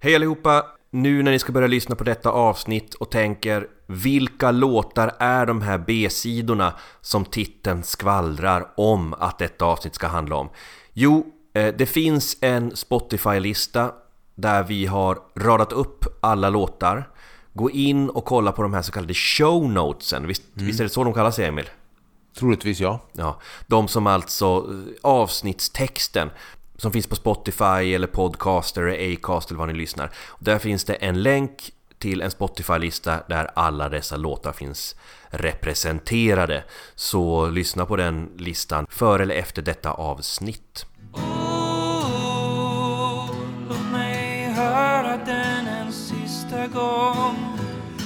Hej allihopa! Nu när ni ska börja lyssna på detta avsnitt och tänker vilka låtar är de här B-sidorna som titeln skvallrar om att detta avsnitt ska handla om? Jo, eh, det finns en Spotify-lista där vi har radat upp alla låtar. Gå in och kolla på de här så kallade show notesen. Visst, mm. visst är det så de kallas Emil? Troligtvis ja. ja. De som alltså eh, avsnittstexten som finns på Spotify eller Podcaster eller Acast eller vad ni lyssnar. Där finns det en länk till en Spotify-lista där alla dessa låtar finns representerade. Så lyssna på den listan före eller efter detta avsnitt. Oh, låt mig höra den en sista gång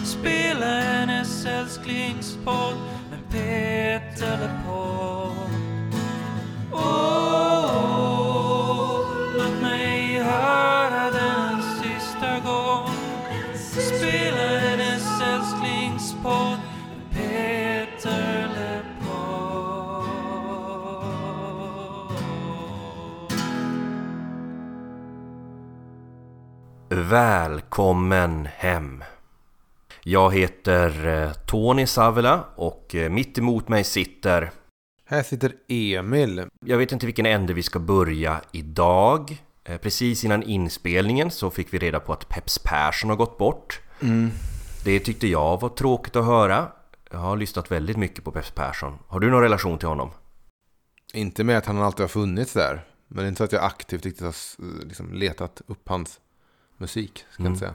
Spela hennes älsklingspodd med Peter LePaul oh, Välkommen hem! Jag heter eh, Tony Savela och eh, mitt emot mig sitter... Här sitter Emil. Jag vet inte vilken ände vi ska börja idag. Eh, precis innan inspelningen så fick vi reda på att Peps Persson har gått bort. Mm. Det tyckte jag var tråkigt att höra. Jag har lyssnat väldigt mycket på Peps Persson. Har du någon relation till honom? Inte med att han alltid har funnits där. Men det är inte så att jag aktivt riktigt har liksom letat upp hans musik, ska mm. jag säga.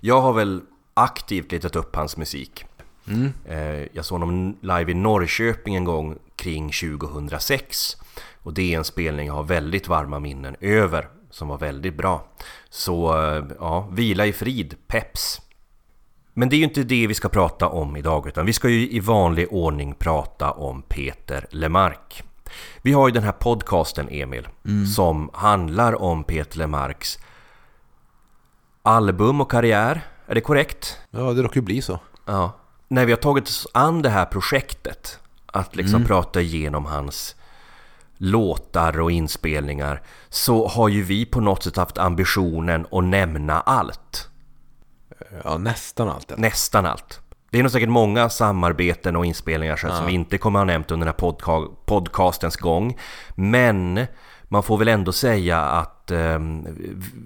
Jag har väl aktivt letat upp hans musik. Mm. Eh, jag såg honom live i Norrköping en gång kring 2006. Och det är en spelning jag har väldigt varma minnen över, som var väldigt bra. Så eh, ja, vila i frid, peps! Men det är ju inte det vi ska prata om idag, utan vi ska ju i vanlig ordning prata om Peter Lemark. Vi har ju den här podcasten, Emil, mm. som handlar om Peter Lemarks album och karriär. Är det korrekt? Ja, det råkar ju bli så. Ja. När vi har tagit oss an det här projektet, att liksom mm. prata igenom hans låtar och inspelningar, så har ju vi på något sätt haft ambitionen att nämna allt. Ja, nästan allt. Eller? Nästan allt. Det är nog säkert många samarbeten och inspelningar ja. som vi inte kommer ha nämnt under den här podca podcastens gång. Men man får väl ändå säga att eh,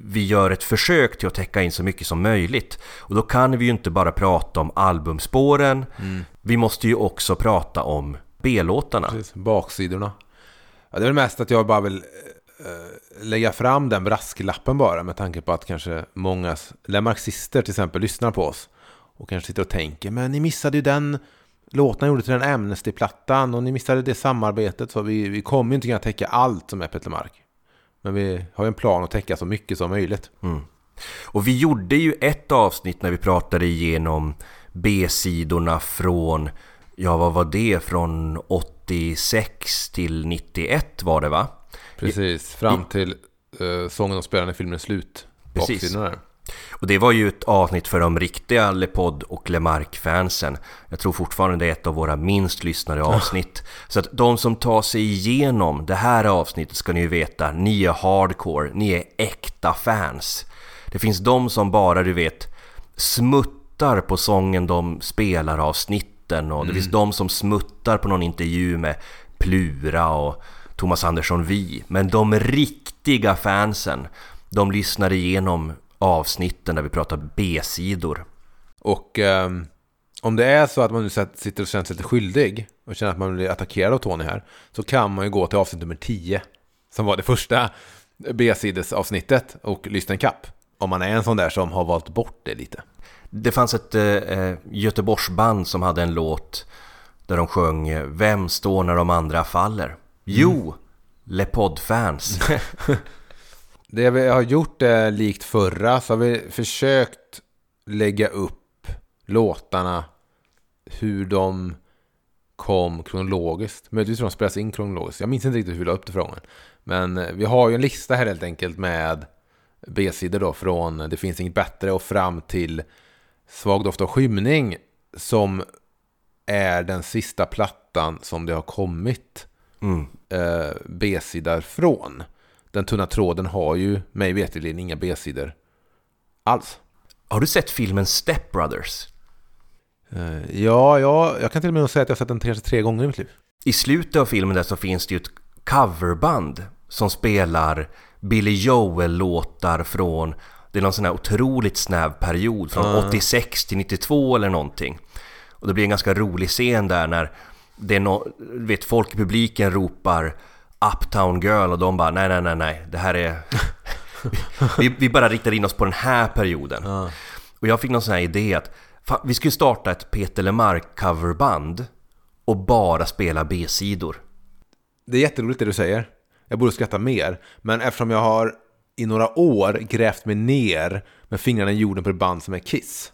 vi gör ett försök till att täcka in så mycket som möjligt. Och då kan vi ju inte bara prata om albumspåren, mm. vi måste ju också prata om B-låtarna. Baksidorna. Ja, det är väl mest att jag bara vill äh, lägga fram den brasklappen bara med tanke på att kanske många marxister till exempel lyssnar på oss och kanske sitter och tänker men ni missade ju den låtarna gjorde till den Amnesty-plattan och ni missade det samarbetet så vi, vi kommer ju inte kunna täcka allt som är Peter Mark. Men vi har ju en plan att täcka så mycket som möjligt. Mm. Och vi gjorde ju ett avsnitt när vi pratade igenom B-sidorna från, ja vad var det, från 86 till 91 var det va? Precis, fram till uh, sången och spelaren i filmen slut. Precis. Där. Och det var ju ett avsnitt för de riktiga LePod och LeMarc-fansen. Jag tror fortfarande det är ett av våra minst lyssnade avsnitt. Så att de som tar sig igenom det här avsnittet ska ni ju veta, ni är hardcore, ni är äkta fans. Det finns de som bara, du vet, smuttar på sången de spelar avsnitten och det mm. finns de som smuttar på någon intervju med Plura och Thomas Andersson Vi. Men de riktiga fansen, de lyssnar igenom avsnitten där vi pratar B-sidor. Och eh, om det är så att man nu sitter och känner sig lite skyldig och känner att man blir attackerad av Tony här så kan man ju gå till avsnitt nummer 10 som var det första B-sidesavsnittet och lyssna en kapp. Om man är en sån där som har valt bort det lite. Det fanns ett eh, Göteborgsband som hade en låt där de sjöng Vem står när de andra faller? Jo, mm. Lepod-fans. Det vi har gjort är likt förra så har vi försökt lägga upp låtarna hur de kom kronologiskt. Möjligtvis hur de spelas in kronologiskt. Jag minns inte riktigt hur vi la upp det frågan. Men eh, vi har ju en lista här helt enkelt med B-sidor då från Det finns inget bättre och fram till Svag doft av skymning som är den sista plattan som det har kommit mm. eh, B-sidor från den tunna tråden har ju mig veterligen inga B-sidor alls. Har du sett filmen Step Brothers? Eh, ja, ja, jag kan till och med säga att jag har sett den kanske tre gånger i mitt liv. I slutet av filmen där så finns det ju ett coverband som spelar Billy Joel-låtar från det är någon sån här otroligt snäv period från Mm. 86 till 92 eller någonting. Och det blir en ganska rolig scen där när det är no, vet, folk i publiken ropar Uptown Girl och de bara nej nej nej nej det här är vi, vi bara riktar in oss på den här perioden. Och jag fick någon sån här idé att fan, vi skulle starta ett Peter Lemark coverband och bara spela B-sidor. Det är jätteroligt det du säger. Jag borde skratta mer. Men eftersom jag har i några år grävt mig ner med fingrarna i jorden på ett band som är Kiss.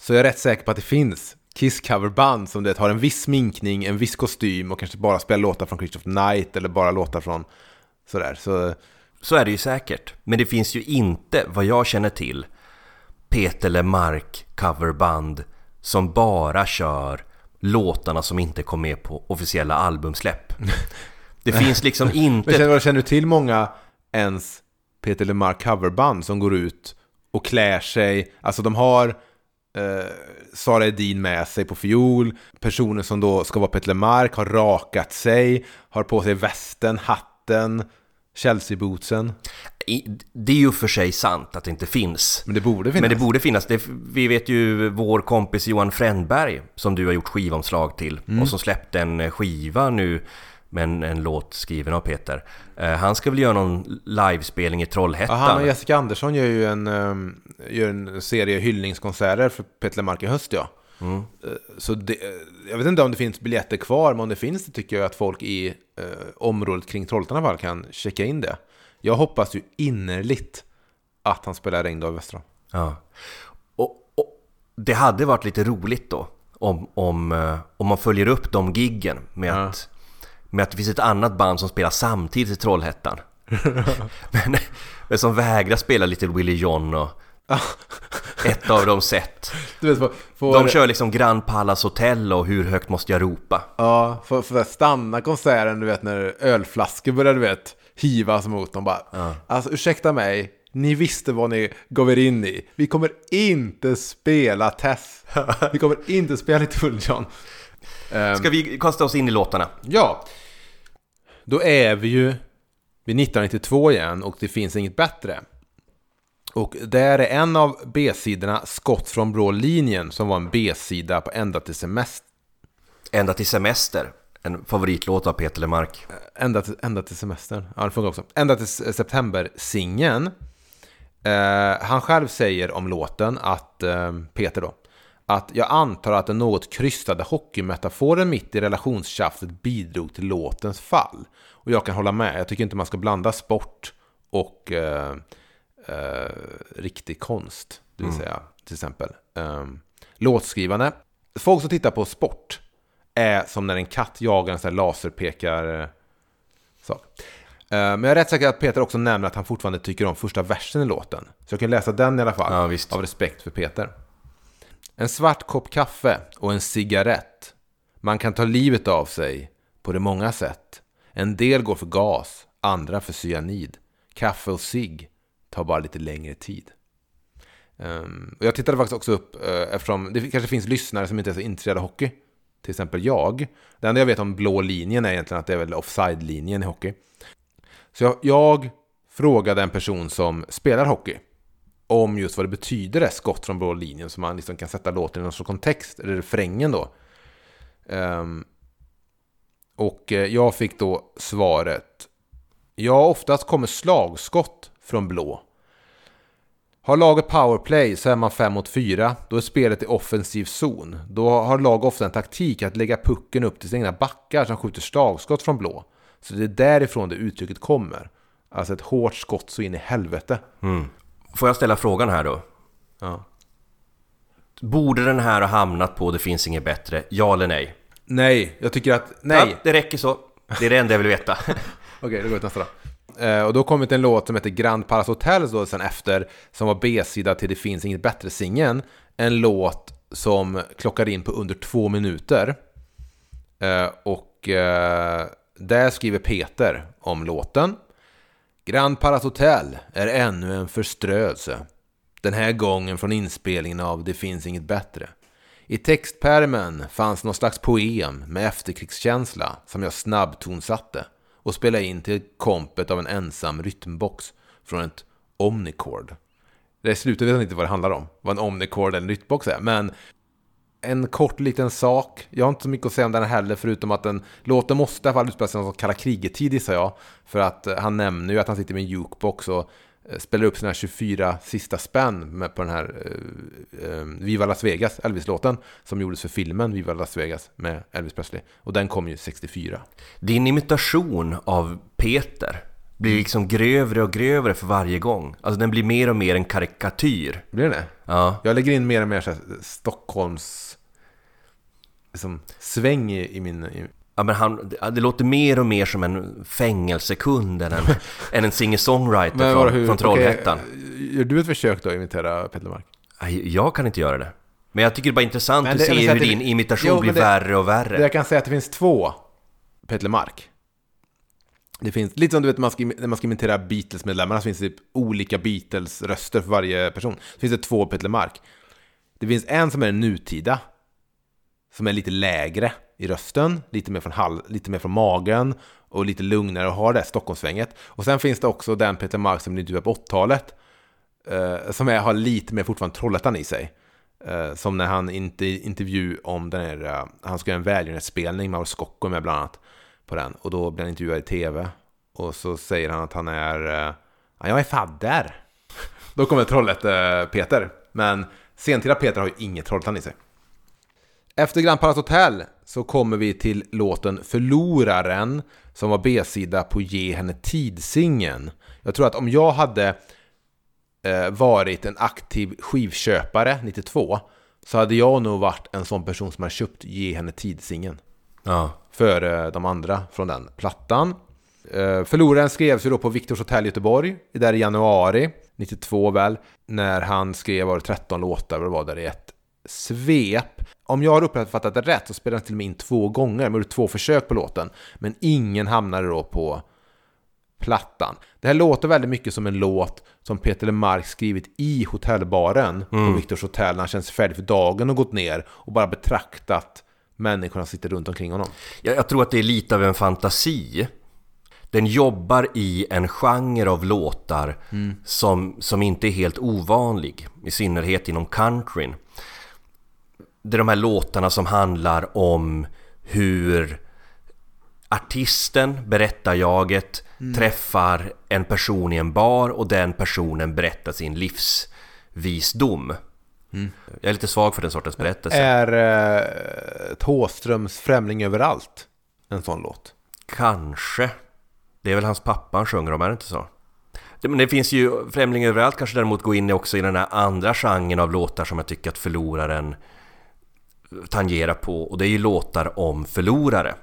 Så jag är rätt säker på att det finns Kiss coverband som det har en viss sminkning, en viss kostym och kanske bara spelar låtar från Christopher Knight eller bara låtar från sådär. Så Så är det ju säkert. Men det finns ju inte, vad jag känner till, Peter Lemark coverband som bara kör låtarna som inte kom med på officiella albumsläpp. Det finns liksom Men inte... känner, känner du till många ens Peter Lemark coverband som går ut och klär sig, alltså de har eh, Sara Edin med sig på fiol, personer som då ska vara Peter Lemark har rakat sig, har på sig västen, hatten, Chelsea-bootsen. Det är ju för sig sant att det inte finns. Men det borde finnas. Men det borde finnas. Det, vi vet ju vår kompis Johan Frändberg som du har gjort skivomslag till Mm. och som släppte en skiva nu med en, låt skriven av Peter. Eh, han ska väl göra någon livespelning i Ja, Trollhättan? han och Jessica Andersson gör ju en, ehm, gör en serie hyllningskonserter för Peter Lemark i höst ja. Mm. Eh, Så det, eh, jag vet inte om det finns biljetter kvar, men om det finns det tycker jag att folk i eh, området kring Trollhättan fall kan checka in det. Jag hoppas ju innerligt att han spelar Regndag i Västra. Ja. Och, och det hade varit lite roligt då om, om, eh, om man följer upp de giggen med, Ja. att, med att det finns ett annat band som spelar samtidigt i Trollhättan. men, men som vägrar spela Little Willie John och ett av dem sett. Du vet, får, De kör liksom Grand Palace Hotel och Hur högt måste jag ropa? Ja, får, får stanna konserten, du vet, när ölflaskor börjar, du vet, hivas mot dem bara. Alltså, ursäkta mig, ni visste vad ni gav er in i. Vi kommer inte spela Tess. Vi kommer inte spela Little Willie John. Ehm, Ska vi kasta oss in i låtarna? Ja, då är vi ju vid 1992 igen och det finns inget bättre. Och där är en av B-sidorna Skott från blå linjen som var en B-sida på ända till semester. Ända till semester. En favoritlåt av Peter Lemark. Ända till, ända till semestern. Ja, det funkar också. Ända till september-singeln. Eh, han själv säger om låten att, eh, Peter då, att jag antar att den något krystade hockeymetaforen mitt i relationstjafset bidrog till låtens fall. Och jag kan hålla med. Jag tycker inte man ska blanda sport och eh, eh, riktig konst. Det vill säga, till exempel. Eh, låtskrivande. Folk som tittar på sport är som när en katt jagar en sån här laserpekar eh, sak. Eh, Men jag är rätt säker att Peter också nämner att han fortfarande tycker om första versen i låten. Så jag kan läsa den i alla fall. Ja. Av respekt för Peter. En svart kopp kaffe och en cigarett. Man kan ta livet av sig på det många sätt. En del går för gas, andra för cyanid. Kaffe och cigg tar bara lite längre tid. Ehm, och jag tittade faktiskt också upp, eh, eftersom det kanske finns lyssnare som inte är så intresserade av hockey. Till exempel jag. Det enda jag vet om blå linjen är egentligen att det är väl offside-linjen i hockey. Så jag, jag frågade en person som spelar hockey om just vad det betyder det skott från blå linjen så man liksom kan sätta låten i någon sorts kontext, eller refrängen då. Um, och eh, jag fick då svaret Ja, oftast kommer slagskott från blå. Har laget powerplay så är man 5 mot 4. Då är spelet i offensiv zon. Då har lag ofta en taktik att lägga pucken upp till sina egna backar som skjuter slagskott från blå. Så det är därifrån det uttrycket kommer. Alltså ett hårt skott så in i helvete. Mm. Får jag ställa frågan här då? Ja. Borde den här ha hamnat på Det finns inget bättre? Ja eller nej? Nej, jag tycker att... Nej! Ja, det räcker så. Det är det enda jag vill veta. Okej, då går vi till nästa då. Eh, och då kommer det en låt som heter Grand Palace Hotel då sen efter, som var B-sida till Det finns inget bättre singeln. En låt som klockar in på under två minuter. Eh, och eh, där skriver Peter om låten. Grand Palace Hotel är ännu en förströelse. Den här gången från inspelningen av Det finns inget bättre. I textpärmen fanns någon slags poem med efterkrigskänsla som jag snabbtonsatte och spelade in till kompet av en ensam rytmbox från ett Omnicord. Det är slutet vet jag inte vad det handlar om, vad en Omnicord eller en rytmbox är, men en kort liten sak. Jag har inte så mycket att säga om den heller, förutom att den låten måste i alla fall utspela sig någon kalla kriget-tid gissar jag. För att eh, han nämner ju att han sitter med en jukebox och eh, spelar upp sina 24 sista spänn på den här uh, uh, Viva Las Vegas, Elvis-låten, som gjordes för filmen Viva Las Vegas med Elvis Presley. Och den kom ju 64. Din imitation av Peter blir liksom grövre och grövre för varje gång. Alltså den blir mer och mer en karikatyr. Blir det Ja. Jag lägger in mer och mer så här, Stockholms liksom, sväng i, i min... I, Ja, men han, det låter mer och mer som en fängelsekund än en, än en singer-songwriter från, hur- från Trollhättan. okej, gör du ett försök då att imitera Peter Mark? Nej, Jag kan inte göra det. Men jag tycker det är bara intressant Men att det- se hur att det- din imitation Jo, blir det- värre och Det värre. jag kan säga att det finns två Peter Mark. Det finns, lite som du vet man ska, när man ska imitera Beatles-medlemmarna så finns det typ olika Beatles-röster för varje person. Så finns det två Peter Mark. Det finns en som är den nutida. Som är lite lägre i rösten, lite mer från, hall, lite mer från magen och lite lugnare och har det här Stockholmssvänget. Och sen finns det också den Peter Mark som intervjuade på 80-talet. Eh, som är, har lite mer fortfarande Trollhättan i sig. Eh, som när han inte intervju om den här, eh, han ska göra en välgörenhetsspelning, Mauro Scocco med bland annat på den. Och då blir han intervjuad i tv. Och så säger han att han är, eh, jag är fadder. Då kommer Trollhätte-Peter. Men sentida Peter har ju inget Trollhättan i sig. Efter Grand Palace Hotel så kommer vi till låten Förloraren som var B-sida på Ge henne tidsingen. Jag tror att om jag hade eh, varit en aktiv skivköpare 92 så hade jag nog varit en sån person som hade köpt Ge henne tidsingen Ja. före de andra från den plattan. Eh, Förloraren skrevs ju då på Viktors hotell i Göteborg, där i januari 92 väl, när han skrev var det 13 låtar, vad det var där i ett svep. Om jag har uppfattat det rätt så spelade han till och med in två gånger, man gjorde två försök på låten, men ingen hamnade då på plattan. Det här låter väldigt mycket som en låt som Peter Lemark skrivit i hotellbaren på Viktors hotell när han känns färdig för dagen och gått ner och bara betraktat människorna som sitter runt omkring honom. Jag, jag tror att det är lite av en fantasi. Den jobbar i en genre av låtar som, som inte är helt ovanlig. I synnerhet inom countryn. Det är de här låtarna som handlar om hur artisten, berättarjaget, träffar en person i en bar och den personen berättar sin livsvisdom. Jag är lite svag för den sortens berättelse. Är eh, Thåströms Främling överallt en sån låt? Kanske. Det är väl hans pappa han sjunger om, är det inte så? Det, men det finns ju Främling överallt kanske däremot gå in också i den här andra genren av låtar som jag tycker att förloraren tangerar på och det är ju låtar om förlorare.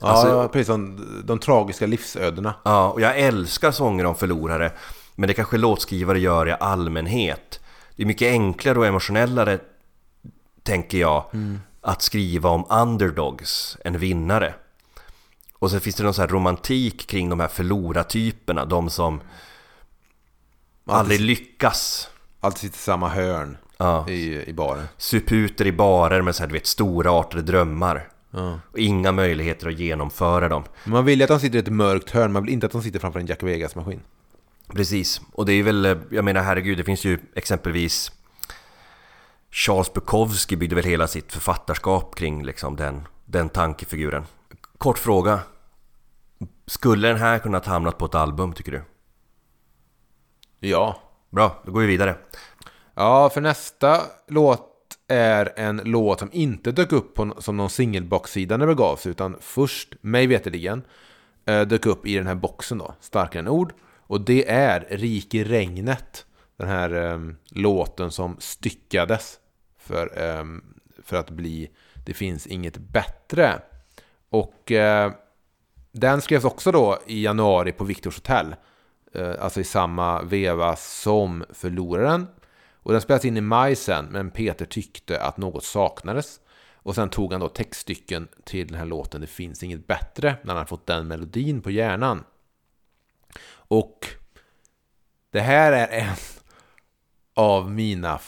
Ja, Alltså- precis som de tragiska livsödena. Ja, och jag älskar sånger om förlorare men det kanske låtskrivare gör i allmänhet. Det är mycket enklare och emotionellare, tänker jag, att skriva om underdogs än vinnare. Och så finns det någon sån här romantik kring de här förlorartyperna, de som aldrig lyckas. Alltid sitter i samma hörn Ja. i, i baren. Suputer i barer med så här, du vet, storartade drömmar. Ja. Och inga möjligheter att genomföra dem. Man vill ju att de sitter i ett mörkt hörn, man vill inte att de sitter framför en Jack Vegas-maskin. Precis, och det är väl, eh, jag menar herregud, det finns ju exempelvis Charles Bukowski byggde väl hela sitt författarskap kring liksom den, den tankefiguren. Kort fråga. Skulle den här kunnat hamnat på ett album tycker du? Ja. Bra, då går vi vidare. Ja, för nästa låt är en låt som inte dök upp på, som någon singelbaksida när det begav sig, utan först, mig veterligen, eh, dök upp i den här boxen då, Starkare än ord. Och det är Rik i regnet, den här eh, låten som styckades för, eh, för att bli Det finns inget bättre. Och eh, den skrevs också då i januari på Viktors hotell. Eh, alltså i samma veva som Förloraren. Och den spelades in i maj sen, men Peter tyckte att något saknades. Och sen tog han då textstycken till den här låten Det finns inget bättre, när han fått den melodin på hjärnan. Och det här är en av mina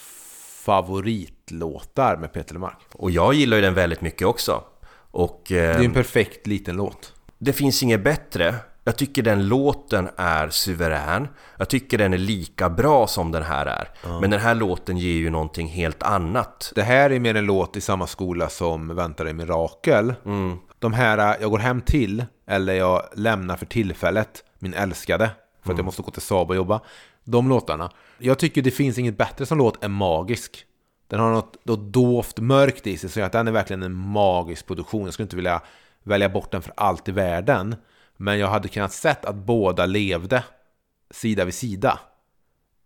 favoritlåtar med Peter Lemark. Och jag gillar ju den väldigt mycket också. Och eh, Det är en perfekt liten låt. det finns inget bättre. Jag tycker den låten är suverän. Jag tycker den är lika bra som den här är. Men den här låten ger ju någonting helt annat. Det här är mer en låt i samma skola som Väntar dig mirakel. De här Jag går hem till, eller Jag lämnar för tillfället min älskade, för att jag måste gå till Saab och jobba. De låtarna. Jag tycker det finns inget bättre som låt än magisk. Den har något, något dovt mörkt i sig, så att den är verkligen en magisk produktion. Jag skulle inte vilja välja bort den för allt i världen. Men jag hade kunnat sett att båda levde sida vid sida.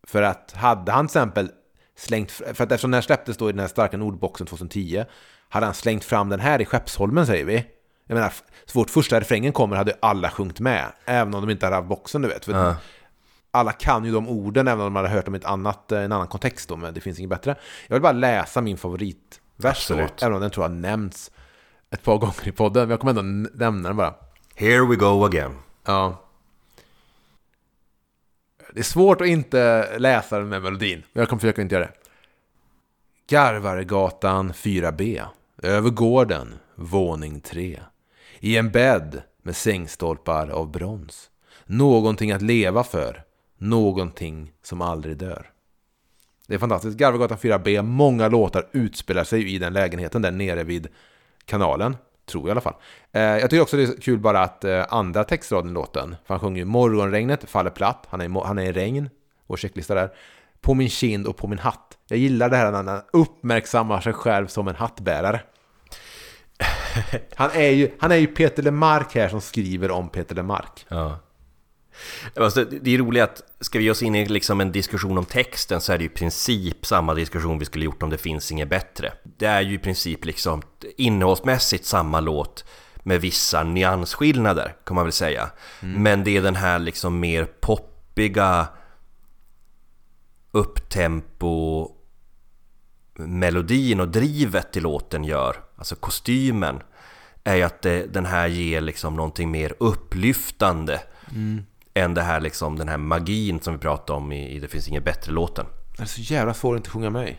För att hade han till exempel slängt, för att eftersom den här släpptes då i den här starka nordboxen 2010, hade han slängt fram den här i Skeppsholmen säger vi. Jag menar, så fort första refrängen kommer hade alla sjungit med, även om de inte hade haft boxen du vet. Ja. Alla kan ju de orden, även om de hade hört dem i ett annat, eh, en annan kontext då, men det finns inget bättre. Jag vill bara läsa min favoritvers, då, även om den tror jag nämnts ett par gånger i podden, men jag kommer ändå nämna den bara. Here we go again. Ja. Det är svårt att inte läsa den med melodin, men jag kommer försöka inte göra det. Garvaregatan 4B. Över gården, våning 3. I en bädd med sängstolpar av brons. Någonting att leva för. Någonting som aldrig dör. Det är fantastiskt. Garvagatan 4B, många låtar utspelar sig i den lägenheten där nere vid kanalen. Tror jag i alla fall. Eh, jag tycker också det är kul bara att eh, andra textraden i låten, för han sjunger ju morgonregnet faller platt, han är, i han är i regn, vår checklista där. På min kind och på min hatt. Jag gillar det här när han uppmärksammar sig själv som en hattbärare. Han är ju, han är ju Peter Lemark här som skriver om Peter Lemark. Ja. Alltså, det är roligt att ska vi ge oss in i liksom en diskussion om texten så är det ju i princip samma diskussion vi skulle gjort om det finns inget bättre. Det är ju i princip liksom innehållsmässigt samma låt med vissa nyansskillnader kan man väl säga. Men det är den här liksom mer poppiga upptempo melodin och drivet i låten gör, alltså kostymen, är ju att det, den här ger liksom någonting mer upplyftande än det här liksom, den här magin som vi pratade om i, i Det finns inget bättre-låten. Det är så jävla svårt att inte sjunga. Det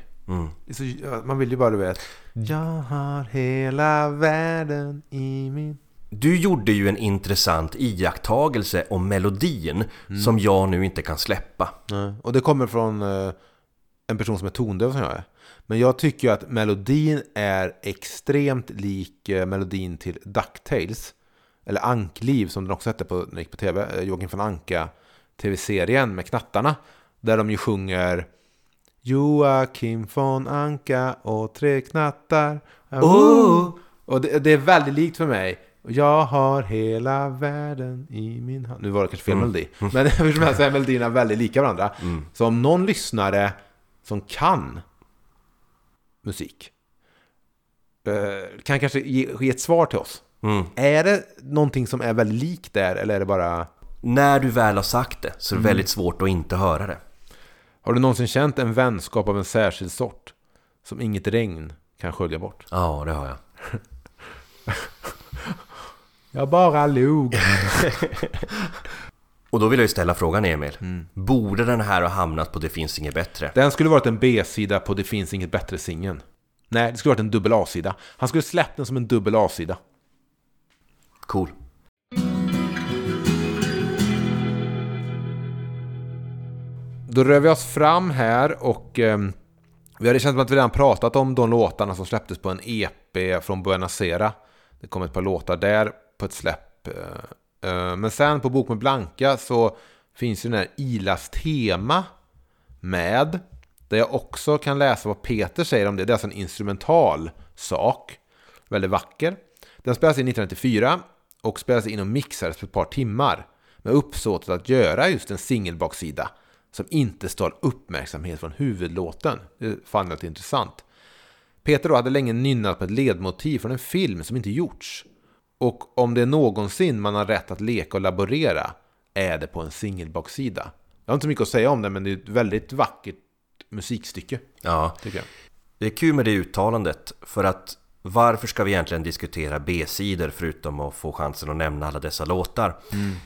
är så, man vill ju bara, du vet. Jag har hela världen i min... Du gjorde ju en intressant iakttagelse om melodin som jag nu inte kan släppa. Nej. Och det kommer från eh, en person som är tondöv som jag är. Men jag tycker ju att melodin är extremt lik eh, melodin till DuckTales. Eller Ankliv som den också hette på, när det gick på tv. Eh, Joakim von Anka tv-serien med knattarna. Där de ju sjunger Joakim von Anka och tre knattar. Oh! Och det, det är väldigt likt för mig. Jag har hela världen i min hand. Nu var det kanske fel melodi. Men hur som helst är melodierna väldigt lika varandra. Så om någon lyssnare som kan musik eh, kan kanske ge, ge ett svar till oss. Är det någonting som är väldigt likt där eller är det bara... När du väl har sagt det så är det väldigt svårt att inte höra det. Har du någonsin känt en vänskap av en särskild sort? Som inget regn kan skölja bort? Ja, det har jag. Jag bara log. Och då vill jag ju ställa frågan Emil. Borde den här ha hamnat på Det finns inget bättre? Den skulle varit en B-sida på Det finns inget bättre singeln. Nej, det skulle varit en dubbel A-sida. Han skulle släppt den som en dubbel A-sida. Cool. Då rör vi oss fram här och eh, vi har känt som att vi redan pratat om de låtarna som släpptes på en EP från Buenos Aires. Det kom ett par låtar där på ett släpp. Eh, eh, Men sen på Bok med Blanka så finns ju den här Ilas tema med. Där jag också kan läsa vad Peter säger om det. Det är alltså en instrumental sak. Väldigt vacker. Den spelas in 1994 och spelas in och mixades på ett par timmar. Med uppsåtet att göra just en singelbaksida som inte stal uppmärksamhet från huvudlåten. Det fann jag intressant. Peter då hade länge nynnat på ett ledmotiv från en film som inte gjorts. Och om det är någonsin man har rätt att leka och laborera är det på en singelbaksida. Jag har inte så mycket att säga om det men det är ett väldigt vackert musikstycke. Ja, Tycker jag. det är kul med det uttalandet för att varför ska vi egentligen diskutera B-sidor förutom att få chansen att nämna alla dessa låtar?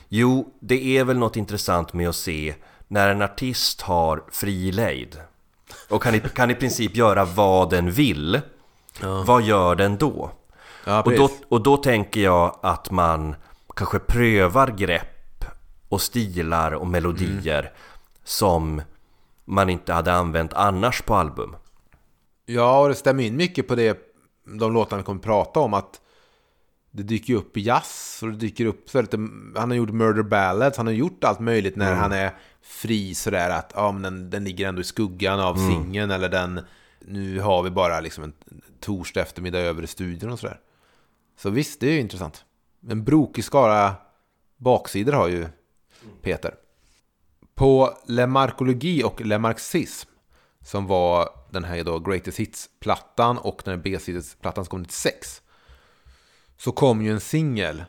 Jo, det är väl något intressant med att se när en artist har fri lejd och kan i, kan i princip göra vad den vill, vad gör den då? Ja, Och då, och då tänker jag att man kanske prövar grepp och stilar och melodier som man inte hade använt annars på album. Ja, och det stämmer in mycket på det, de låtarna vi kommer prata om. Att det dyker upp i jazz och det dyker upp så lite, Han har gjort Murder Ballads, han har gjort allt möjligt när han är fri sådär att ja, men den, den ligger ändå i skuggan av singeln eller den nu har vi bara liksom en torsdag eftermiddag över i studion och sådär. Så visst, det är ju intressant. En brokig skara baksidor har ju Peter. På Le Marcologi och Le Marxism som var den här då Greatest Hits-plattan och den här B-sidesplattan som kom 96 så kom ju en singel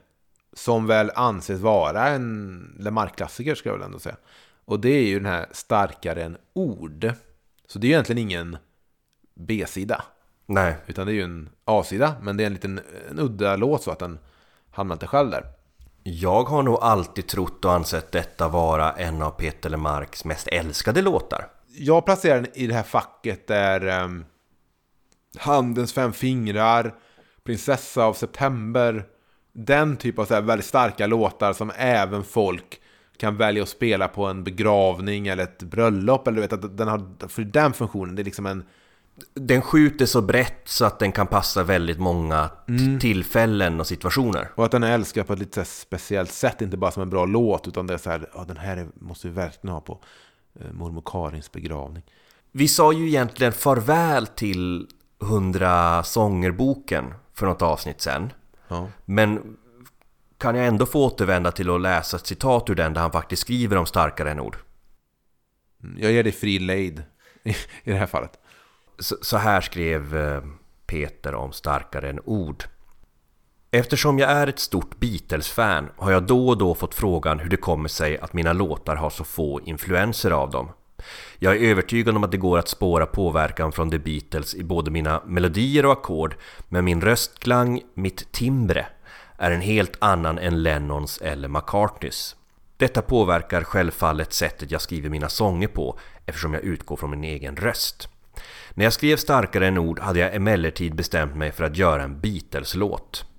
som väl anses vara en Le Marc-klassiker ska jag väl ändå säga. Och det är ju den här Starkare än ord. Så det är ju egentligen ingen B-sida. Nej, Utan det är ju en A-sida. Men det är en liten en udda låt så att den hamnar inte själv där. jag har nog alltid trott och ansett detta vara en av Peter Lemarks mest älskade låtar. Jag placerar den i det här facket där um, Handens fem fingrar, Prinsessa av september, den typ av så här väldigt starka låtar som även folk kan välja att spela på en begravning eller ett bröllop. Eller du vet att den har, för den funktionen, det är liksom en... Den skjuter så brett så att den kan passa väldigt många t- tillfällen och situationer. Och att den är älskad på ett lite speciellt sätt, inte bara som en bra låt, utan det är så här, ja den här är- måste vi verkligen ha på mormor Karins begravning. Vi sa ju egentligen farväl till 100 sångerboken för något avsnitt sen. Ja. Men kan jag ändå få återvända till att läsa ett citat ur den där han faktiskt skriver om starkare än ord? Jag ger dig fri lejd i, i det här fallet. Så, så här skrev eh, Peter om starkare än ord. Eftersom jag är ett stort Beatles-fan har jag då och då fått frågan hur det kommer sig att mina låtar har så få influenser av dem. Jag är övertygad om att det går att spåra påverkan från The Beatles i både mina melodier och ackord, men min röstklang, mitt timbre, är en helt annan än Lennons eller McCartneys. Detta påverkar självfallet sättet jag skriver mina sånger på eftersom jag utgår från min egen röst. När jag skrev Starkare än ord hade jag emellertid bestämt mig för att göra en Beatles-låt.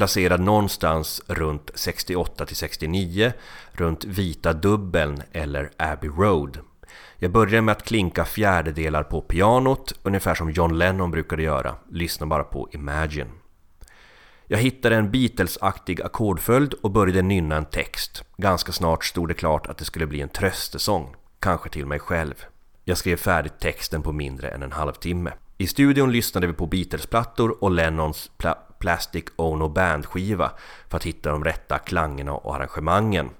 Placerad någonstans runt 68 till 69, runt Vita Dubbeln eller Abbey Road. Jag började med att klinka fjärdedelar på pianot, ungefär som John Lennon brukade göra. Lyssna bara på Imagine. Jag hittade en Beatles-aktig ackordföljd och började nynna en text. Ganska snart stod det klart att det skulle bli en tröstesång, kanske till mig själv. Jag skrev färdigt texten på mindre än en halvtimme. I studion lyssnade vi på Beatles-plattor och Lennons pla Plastic Ono Band-skiva för att hitta de rätta klangerna och arrangemangen.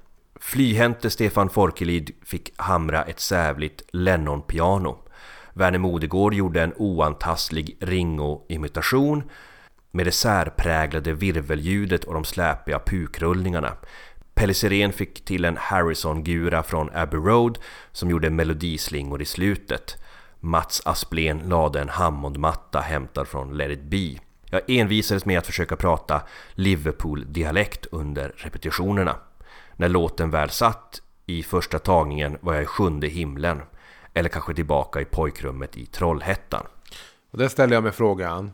Flyhänte Stefan Forkelid fick hamra ett sävligt Lennon-piano. Verner Modegård gjorde en oantastlig Ringo-imitation med det särpräglade virvelljudet och de släpiga pukrullningarna. Pelle Sirén fick till en Harrison-gura från Abbey Road som gjorde melodislingor i slutet. Mats Asplén lade en Hammondmatta hämtad från Let it be. Jag envisades med att försöka prata Liverpool-dialekt under repetitionerna. När låten väl satt i första tagningen var jag i sjunde himlen. Eller kanske tillbaka i pojkrummet i Trollhättan. Och där ställer jag mig frågan.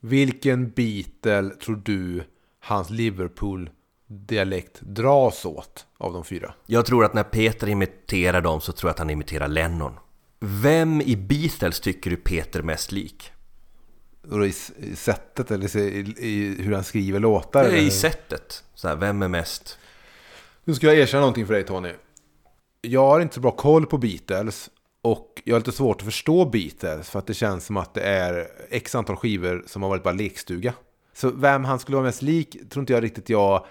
Vilken Beatle tror du hans Liverpool-dialekt dras åt av de fyra? Jag tror att när Peter imiterar dem så tror jag att han imiterar Lennon. Vem i Beatles tycker du Peter mest lik? Och då I, i sättet eller i, i hur han skriver låtar? Det är eller? i sättet. Så här, vem är mest... Nu ska jag erkänna någonting för dig Tony. Jag har inte så bra koll på Beatles. Och jag har lite svårt att förstå Beatles. För att det känns som att det är x antal skivor som har varit bara lekstuga. Så vem han skulle vara mest lik tror inte jag riktigt jag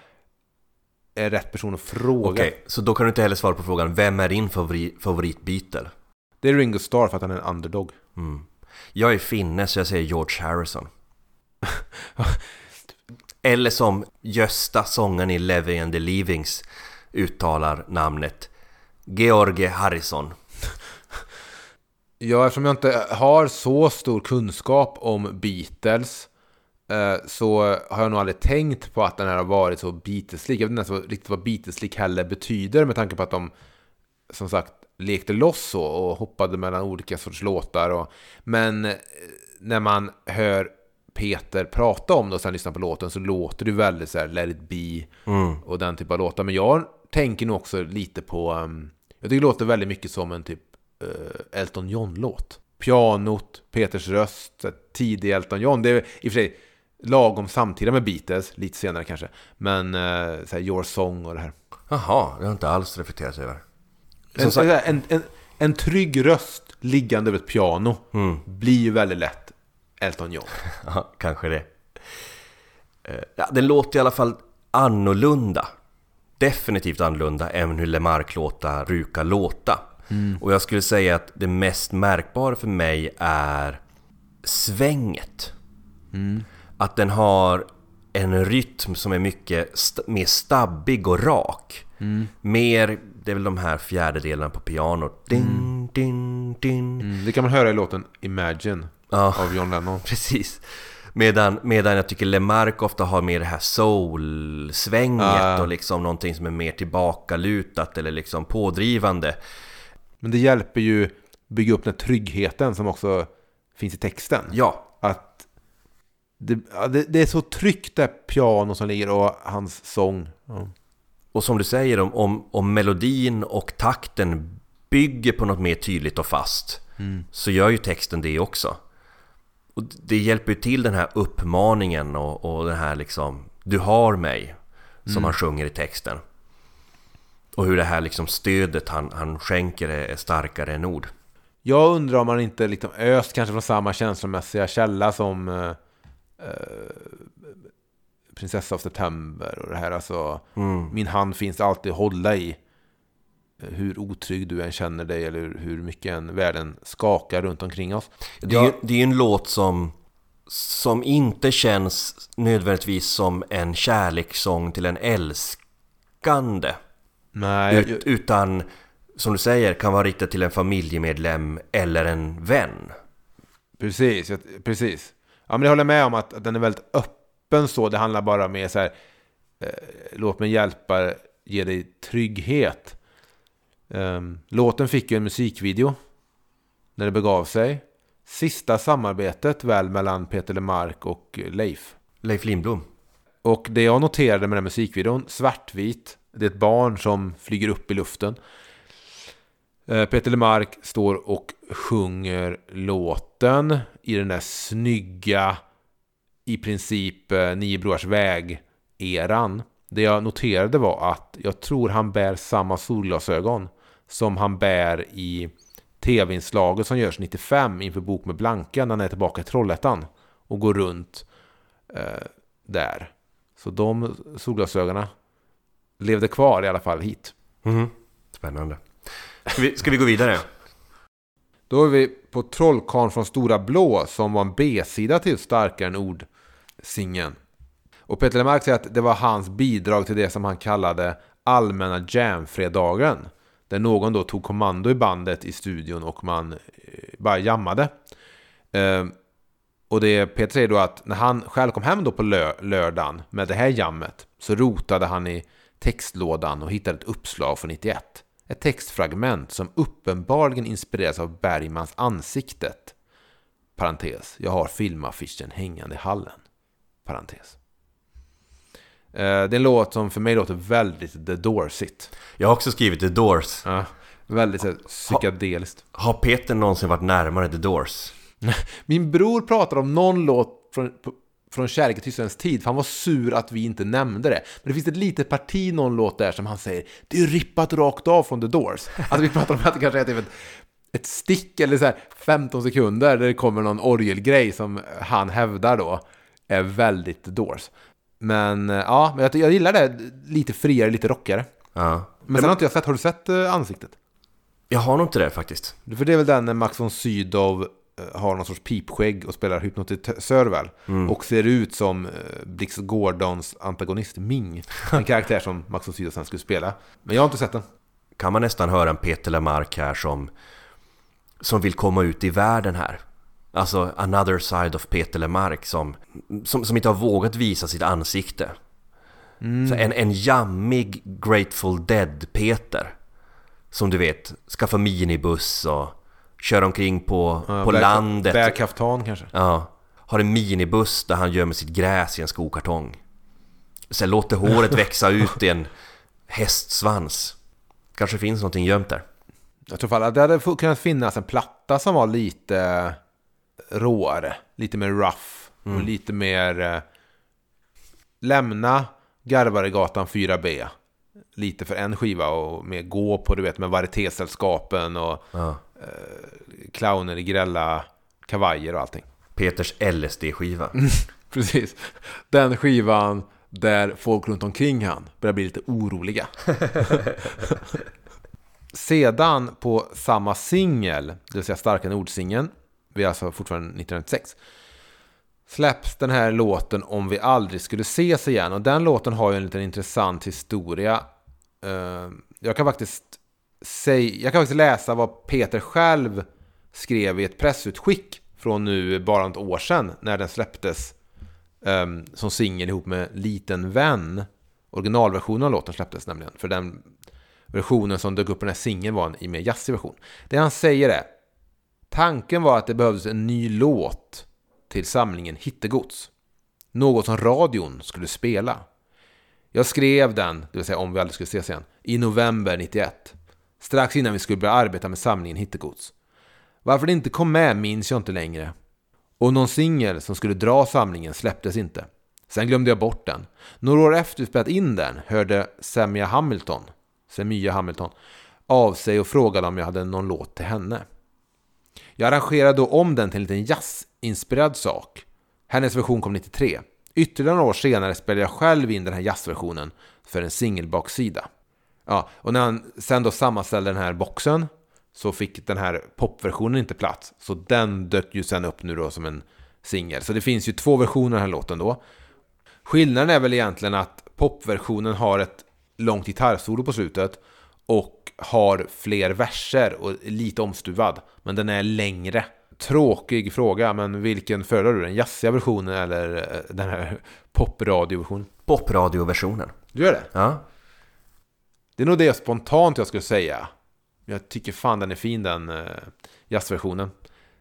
är rätt person att fråga. Okej, så då kan du inte heller svara på frågan Vem är din favorit, favorit Beatle? Det är Ringo Starr för att han är en underdog. Jag är finne så jag säger George Harrison. Eller som Gösta, sången i Levy and the Leavings, uttalar namnet George Harrison. Ja, eftersom jag inte har så stor kunskap om Beatles eh, så har jag nog aldrig tänkt på att den här har varit så Beatles-lik. Jag vet inte ens riktigt vad Beatles-lik heller betyder med tanke på att de som sagt lekte loss så och hoppade mellan olika sorts låtar. Och, men eh, när man hör Peter prata om det och sen lyssnar på låten så låter det väldigt så här Let it be och den typen av låtar. Men jag tänker nog också lite på, um, jag tycker det låter väldigt mycket som en typ uh, Elton John-låt. Pianot, Peters röst, tidig Elton John. Det är i och för sig lagom samtida med Beatles, lite senare kanske. Men uh, så här, Your Song och det här. Jaha, det har jag inte alls reflekterat över. En, sagt- en, en, en trygg röst liggande över ett piano blir ju väldigt lätt Elton John. Ja, kanske det. Eh, Ja, den låter i alla fall annorlunda. Definitivt annorlunda än hur Lemark-låtar brukar låta. Och jag skulle säga att det mest märkbara för mig är svänget. Att den har en rytm som är mycket st- mer stabbig och rak. Mer, det är väl de här fjärdedelarna på pianot. Ding, ding, ding. Mm, det kan man höra i låten Imagine Ja. av John Lennon. Precis. Medan, medan jag tycker Lemark ofta har mer det här soul-svänget Ah. och liksom någonting som är mer tillbakalutat eller liksom pådrivande. Men det hjälper ju bygga upp den tryggheten som också finns i texten. Ja, Att det, det, det är så tryggt det piano som ligger och hans sång. Ja. Och som du säger om, om, om melodin och takten bygger på något mer tydligt och fast så gör ju texten det också. Och det hjälper ju till den här uppmaningen och, och den här liksom Du har mig som han sjunger i texten. Och hur det här liksom stödet han, han skänker är, är starkare än ord. Jag undrar om man inte liksom öst kanske från samma känslomässiga källa som eh, eh, Prinsessa av September och det här alltså. Min hand finns alltid att hålla i. Eh, Hur otrygg du än känner dig eller hur mycket än världen skakar runt omkring oss. Det är, det är en låt som, som inte känns nödvändigtvis som en kärlekssång till en älskande. Nej, jag, Ut, utan, som du säger, kan vara riktad till en familjemedlem eller en vän. Precis, jag, precis. Ja, men jag håller med om att, att den är väldigt öppen så. Det handlar bara om så här, eh, låt mig hjälpa, ge dig trygghet. Ehm, låten fick ju en musikvideo när det begav sig. Sista samarbetet väl mellan Peter Lemark och Leif. Leif Lindblom. Och det jag noterade med den musikvideon, svartvit, det är ett barn som flyger upp i luften. Eh, Peter Lemark står och sjunger låten i den där snygga, i princip eh, Nio Brors väg-eran. Det jag noterade var att jag tror han bär samma solglasögon som han bär i tv-inslaget som görs 95 inför Bok med Blanka när han är tillbaka i Trollhättan och går runt eh, där. Så de solglasögonen levde kvar i alla fall hit. Mhm. Spännande. Ska vi, ska vi gå vidare? Då är vi på Trollkarlen från Stora Blå som var en B-sida till Starkare än ord singeln. Och Peter Lemark säger att det var hans bidrag till det som han kallade Allmänna Jamfredagen. Där någon då tog kommando i bandet i studion och man eh, bara jammade. Ehm, och det Peter säger då att när han själv kom hem då på lö- lördagen med det här jammet så rotade han i textlådan och hittade ett uppslag från 91. Ett textfragment som uppenbarligen inspireras av Bergmans ansiktet. Parentes. Jag har filmaffischen hängande i hallen. Parentes. Eh, Det är en låt som för mig låter väldigt The Doorsigt. Jag har också skrivit The Doors. Ja, väldigt så psykedeliskt. Har Peter någonsin varit närmare The Doors? Min bror pratar om någon låt från, från Kärlek i tystnadens tid, för han var sur att vi inte nämnde det. Men det finns ett litet parti, någon låt där, som han säger Det är rippat rakt av från The Doors. Alltså vi pratar om att det kanske är typ ett, ett stick eller så här 15 sekunder där det kommer någon orgelgrej som han hävdar då är väldigt The Doors. Men eh, ja, men jag, jag gillar det. Lite friare, lite rockigare. Ja. Men sen har inte jag sett, har du sett eh, ansiktet? Jag har nog inte det faktiskt. För det är väl den när Max von Sydow eh, har någon sorts pipskägg och spelar hypnotisör väl? Och ser ut som Blix Gordons antagonist Ming. En karaktär som Max von Sydow sen skulle spela. Men jag har inte sett den. Kan man nästan höra en Peter Lemark här som, som vill komma ut i världen här. Alltså another side of Peter Lemark som, som, som inte har vågat visa sitt ansikte. Så en, en jammig Grateful Dead-Peter. som du vet, skaffa minibuss och köra omkring på, Ja, på bär- landet. Bär kaftan kanske. Ja, har en minibuss där han gömmer sitt gräs i en skokartong. Sen låter håret växa ut i en hästsvans. Kanske finns någonting gömt där. Jag tror att det hade kunnat finnas en platta som var lite råare. Lite mer rough. Och lite mer... Eh, lämna Garvaregatan 4B. Lite för en skiva och mer gå på du vet med varietésällskapen och Ja. clowner i grälla kavajer och allting. Peters LSD-skiva. Precis. Den skivan där folk runt omkring han börjar bli lite oroliga. Sedan på samma singel, det vill säga Starka Nord-singeln, vi är alltså fortfarande 1996, släpps den här låten Om vi aldrig skulle ses igen. Och den låten har ju en liten intressant historia. Eh, jag kan faktiskt säga, jag kan faktiskt läsa vad Peter själv skrev i ett pressutskick från nu bara ett år sedan när den släpptes ehm, som singel ihop med Liten vän. Originalversionen av låten släpptes nämligen. För den versionen som dök upp på den här singeln var en i mer jazzig version. Det han säger är Tanken var att det behövdes en ny låt till samlingen Hittegods. Något som radion skulle spela. Jag skrev den, det vill säga om vi aldrig skulle ses igen, i november 91. Strax innan vi skulle börja arbeta med samlingen Hittegods. Varför det inte kom med minns jag inte längre. Och någon singel som skulle dra samlingen släpptes inte. Sen glömde jag bort den. Några år efter vi spelat in den hörde Semia Hamilton, Semya Hamilton, av sig och frågade om jag hade någon låt till henne. Jag arrangerade då om den till en liten jazzinspirerad sak. Hennes version kom 93. Ytterligare några år senare spelade jag själv in den här jazzversionen för en singelbaksida. Ja, och när han sen då sammanställde den här boxen så fick den här popversionen inte plats. Så den dök ju sen upp nu då som en singel. Så det finns ju två versioner av den här låten då. Skillnaden är väl egentligen att popversionen har ett långt gitarrsolo på slutet och har fler verser och är lite omstuvad. Men den är längre. Tråkig fråga, men vilken föredrar du? Den jazziga versionen eller eh, den här popradioversionen? Popradioversionen. Du gör det? Ja. Det är nog det spontant jag skulle säga. Jag tycker fan den är fin den eh, jazzversionen.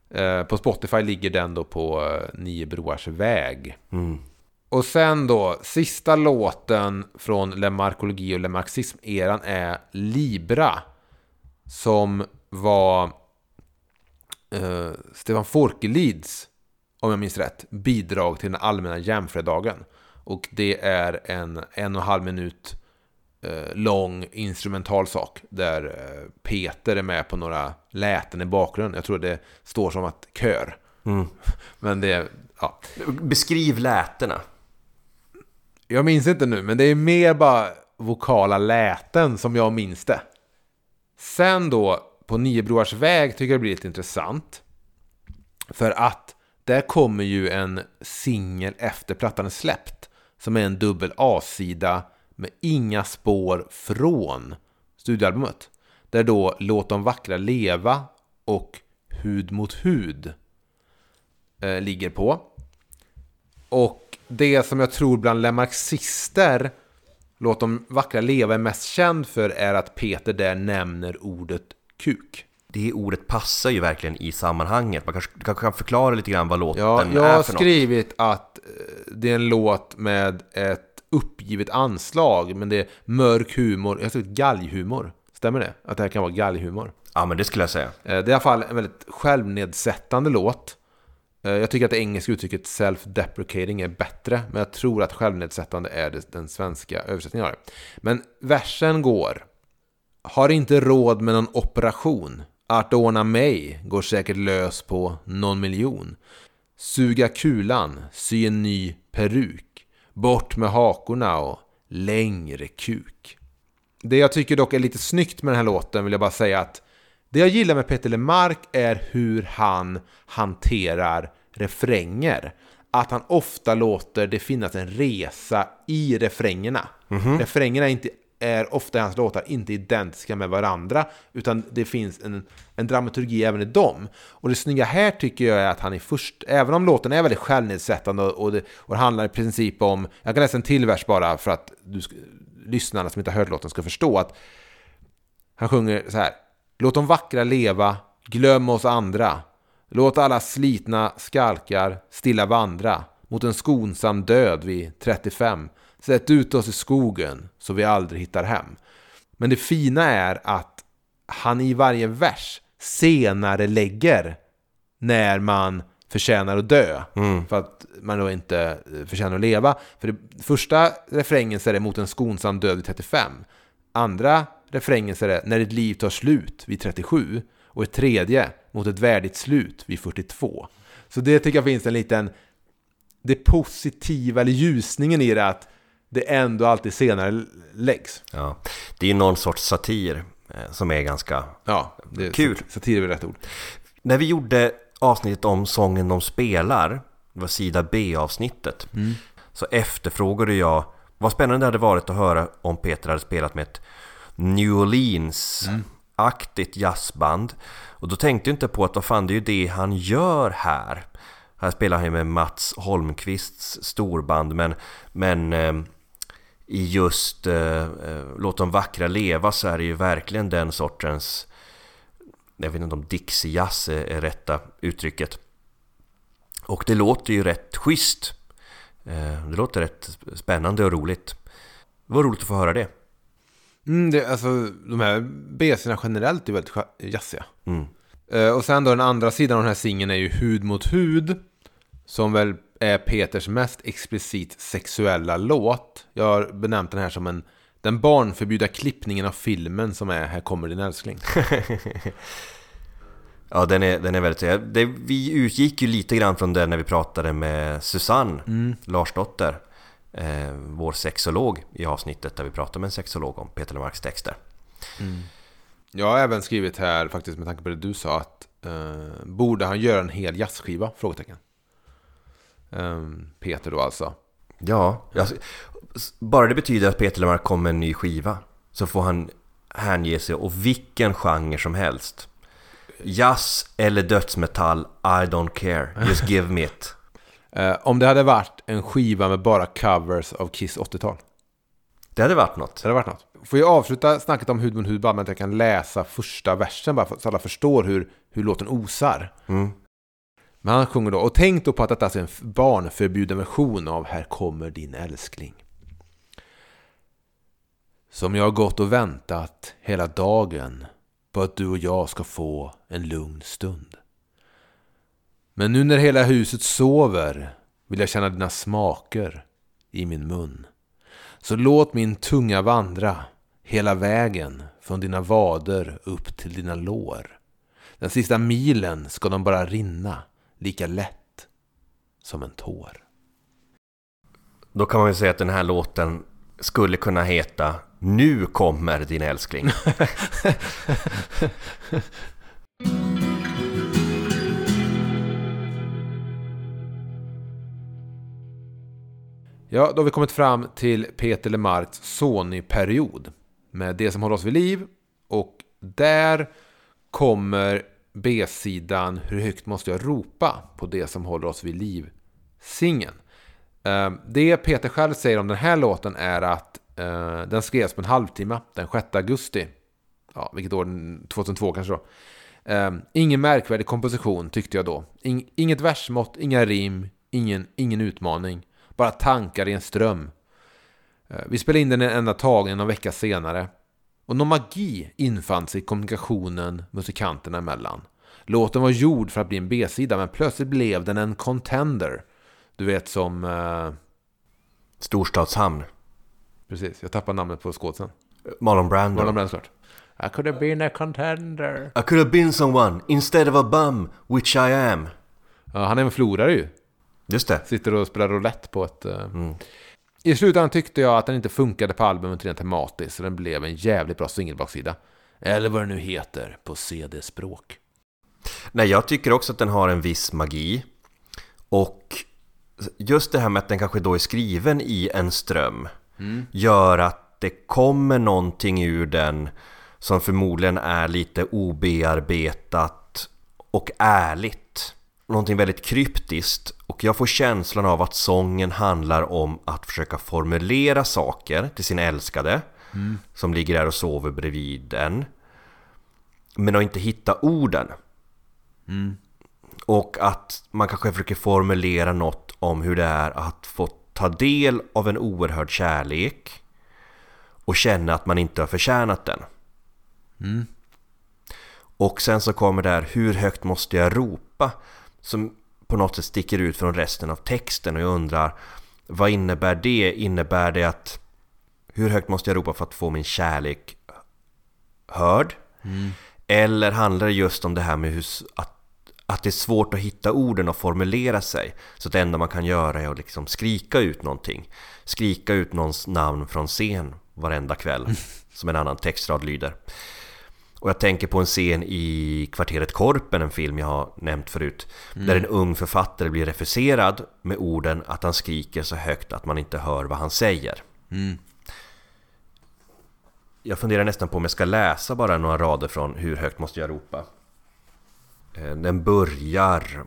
Eh, på Spotify ligger den då på Nio Broars väg. Mm. Och sen då, sista låten från Le Marcologi och Le Marxism-eran är Libra. Som var eh, Stefan Forkelids, om jag minns rätt, bidrag till den allmänna jämfredagen. Och det är en en och en halv minut eh, lång instrumental sak. Där eh, Peter är med på några läten i bakgrunden. Jag tror det står som att kör. Mm. Men det ja. Beskriv lätena. Jag minns inte nu, men det är mer bara vokala läten som jag minns det. Sen då, på Niebroars väg tycker jag det blir lite intressant. För att där kommer ju en singel efter plattan är släppt. Som är en dubbel A-sida med inga spår från studioalbumet. Där då Låt de vackra leva och Hud mot hud eh, ligger på. Och det som jag tror bland Le Marxister Låt de vackra leva är mest känd för är att Peter där nämner ordet kuk. Det ordet passar ju verkligen i sammanhanget. Man kanske, kanske kan förklara lite grann vad låten Ja, jag är har för något. skrivit att eh, det är en låt med ett uppgivet anslag, men det är mörk humor. Jag har skrivit galghumor. Stämmer det? Att det här kan vara galghumor? Ja, men det skulle jag säga. Eh, Det är i alla fall en väldigt självnedsättande låt. Eh, jag tycker att det engelska uttrycket self-deprecating är bättre, men jag tror att självnedsättande är den svenska översättningen av det. Men versen går. Har inte råd med någon operation. Att ordna mig går säkert lös på någon miljon. Suga kulan, sy en ny peruk. Bort med hakorna och längre kuk. Det jag tycker dock är lite snyggt med den här låten vill jag bara säga att det jag gillar med Peter Lemark är hur han hanterar refränger. Att han ofta låter det finnas en resa i refrängerna. Refrängerna är, inte, är ofta i hans låtar inte identiska med varandra, utan det finns en, en dramaturgi även i dem. Och det snygga här tycker jag är att han är först, även om låten är väldigt självnedsättande och det, och det handlar i princip om, jag kan läsa en till vers bara för att du, lyssnarna som inte har hört låten ska förstå att Han sjunger så här. Låt de vackra leva, glöm oss andra. Låt alla slitna skalkar stilla vandra mot en skonsam död vid 35. Sätt ut oss i skogen så vi aldrig hittar hem. Men det fina är att han i varje vers senare lägger när man förtjänar att dö. Mm. För att man då inte eh, förtjänar att leva. För det första refrängen så är det mot en skonsam död vid 35. Andra refrängen så är det när ditt liv tar slut vid 37. Och ett tredje mot ett värdigt slut vid 42. Så det tycker jag finns en liten... Det positiva, eller ljusningen i det att det ändå alltid senare läggs. Ja, det är någon sorts satir eh, som är ganska... Ja, det Kul. sat- Satir är väl rätt ord. När vi gjorde avsnittet om sången de spelar, det var sida B-avsnittet, så efterfrågade jag vad spännande det hade varit att höra om Peter hade spelat med ett New Orleans-aktigt jazzband. Och då tänkte jag inte på att vad fan, det är ju det han gör här. Här spelar han ju med Mats Holmqvists storband, men, men eh, i just eh, eh, Låt de vackra leva så är det ju verkligen den sortens jag vet inte om Dixie-jazz är, är rätta uttrycket. Och det låter ju rätt schysst. Eh, Det låter rätt spännande och roligt. Det var roligt att få höra det. Mm, det, alltså, de här BC'na generellt är väldigt jazziga. Mm. Eh, och sen då den andra sidan av den här singeln är ju Hud mot hud. Som väl är Peters mest explicit sexuella låt. Jag har benämnt den här som en den barnförbjudna klippningen av filmen som är Här kommer din älskling. Ja, den är, den är väldigt... Det, vi utgick ju lite grann från den när vi pratade med Susanne Larsdotter. Eh, vår sexolog i avsnittet där vi pratade med en sexolog om Peter Lemarks texter. Jag har även skrivit här, faktiskt med tanke på det du sa, att eh, borde han göra en hel jazzskiva? Frågetecken. Ehm, Peter då alltså. Ja, alltså, bara det betyder att Peter Lemark kommer med en ny skiva så får han hänge sig åt vilken genre som helst. Jazz eller dödsmetall, I don't care. Just give me it. Eh, om det hade varit en skiva med bara covers av Kiss 80-tal. Det hade varit något. Det hade varit något. Får jag avsluta snacket om hud mot hud bara med att jag kan läsa första versen bara så alla förstår hur, hur låten osar. Mm. Men han sjunger då, och tänk då på att detta är en barnförbjuden version av Här kommer din älskling. Som jag har gått och väntat hela dagen på att du och jag ska få en lugn stund. Men nu när hela huset sover vill jag känna dina smaker i min mun. Så låt min tunga vandra hela vägen från dina vader upp till dina lår. Den sista milen ska de bara rinna lika lätt som en tår. Då kan man ju säga att den här låten skulle kunna heta Nu kommer din älskling. Ja, då har vi kommit fram till Peter Lemarks Sony-period med Det som håller oss vid liv. Och där kommer B-sidan Hur högt måste jag ropa på Det som håller oss vid liv-singeln. Ehm, det Peter själv säger om den här låten är att eh, den skrevs på en halvtimme den 6 augusti. Ja, vilket år? 2002 kanske då. Ehm, ingen märkvärdig komposition tyckte jag då. Inget versmått, inga rim, ingen, ingen utmaning. Bara tankar i en ström. Eh, Vi spelade in den en enda tagen någon vecka senare. Och någon magi infann sig i kommunikationen musikanterna emellan. Låten var gjord för att bli en B-sida men plötsligt blev den en contender. Du vet som... Eh, Storstadshamn. precis, jag tappade namnet på skådisen. Marlon Brando. Marlon Brando såklart. I could have been a contender. I could have been someone instead of a bum, which I am. Ja, han är en förlorare ju. Just det. Sitter och spelar roulette på ett... eh, I slutändan tyckte jag att den inte funkade på albumet rent tematiskt, så den blev en jävligt bra singelbaksida. Eller vad det nu heter på CD-språk. Nej, jag tycker också att den har en viss magi. Och just det här med att den kanske då är skriven i en ström gör att det kommer någonting ur den som förmodligen är lite obearbetat och ärligt. Någonting väldigt kryptiskt och jag får känslan av att sången handlar om att försöka formulera saker till sin älskade som ligger där och sover bredvid den. Men att inte hitta orden. Och att man kanske försöker formulera något om hur det är att få ta del av en oerhörd kärlek och känna att man inte har förtjänat den. Och sen så kommer det här, hur högt måste jag ropa? Som på något sätt sticker ut från resten av texten och jag undrar vad innebär det? Innebär det att hur högt måste jag ropa för att få min kärlek hörd? Eller handlar det just om det här med hur, att, att det är svårt att hitta orden och formulera sig? Så att det enda man kan göra är att liksom skrika ut någonting. Skrika ut någons namn från scen varenda kväll, som en annan textrad lyder. Och jag tänker på en scen i Kvarteret Korpen, en film jag har nämnt förut. Där en ung författare blir refuserad med orden att han skriker så högt att man inte hör vad han säger. Jag funderar nästan på om jag ska läsa bara några rader från Hur högt måste jag ropa? Eh, Den börjar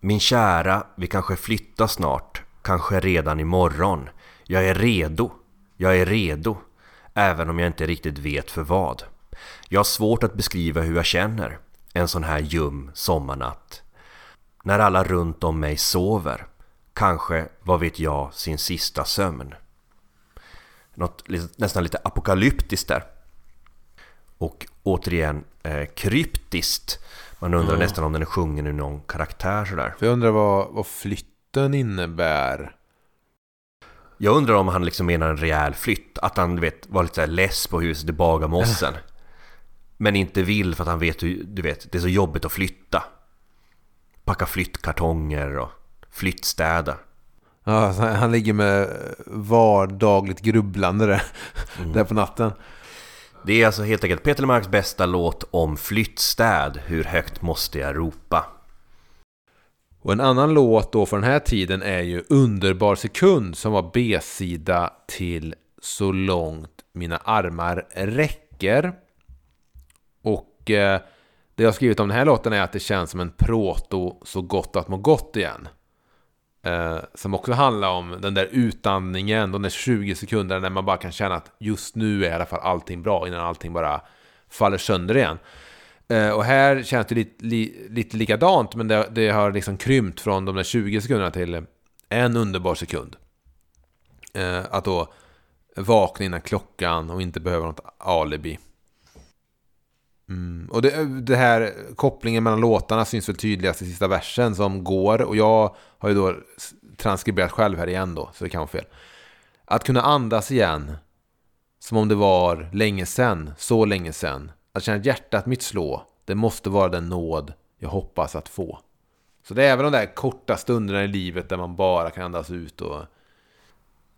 Min kära, vi kanske flyttar snart, kanske redan imorgon. Jag är redo, jag är redo, även om jag inte riktigt vet för vad. Jag har svårt att beskriva hur jag känner en sån här ljum sommarnatt. När alla runt om mig sover, kanske, vad vet jag, sin sista sömn. Något nästan lite apokalyptiskt där. Och återigen eh, kryptiskt. Man undrar nästan om den är sjungen ur någon karaktär sådär. För jag undrar vad, vad flytten innebär. Jag undrar om han liksom menar en rejäl flytt. Att han vet, var lite less på huset i Bagarmossen. Men inte vill för att han vet hur, du vet, det är så jobbigt att flytta. Packa flyttkartonger och flyttstäda. Ja, han ligger med vardagligt grubblande där, där på natten. Det är alltså helt enkelt Peter Lemarks bästa låt om flyttstäd. Hur högt måste jag ropa? Och en annan låt då från den här tiden är ju Underbar sekund som var B-sida till Så långt mina armar räcker. Och eh, det jag har skrivit om den här låten är att det känns som en proto Så gott att må gott igen. Eh, som också handlar om den där utandningen, de där 20 sekunderna när man bara kan känna att just nu är i alla fall allting bra innan allting bara faller sönder igen. Eh, och här känns det lite, li, lite likadant, men det, det har liksom krympt från de där 20 sekunderna till en underbar sekund. Eh, att då vakna innan klockan och inte behöva något alibi. Mm. Och det, det här kopplingen mellan låtarna syns väl tydligast i sista versen som går. Och jag har ju då transkriberat själv här igen då, så det kan vara fel. Att kunna andas igen, som om det var länge sen, så länge sen. Att känna hjärtat mitt slå, det måste vara den nåd jag hoppas att få. Så det är även de där korta stunderna i livet där man bara kan andas ut och...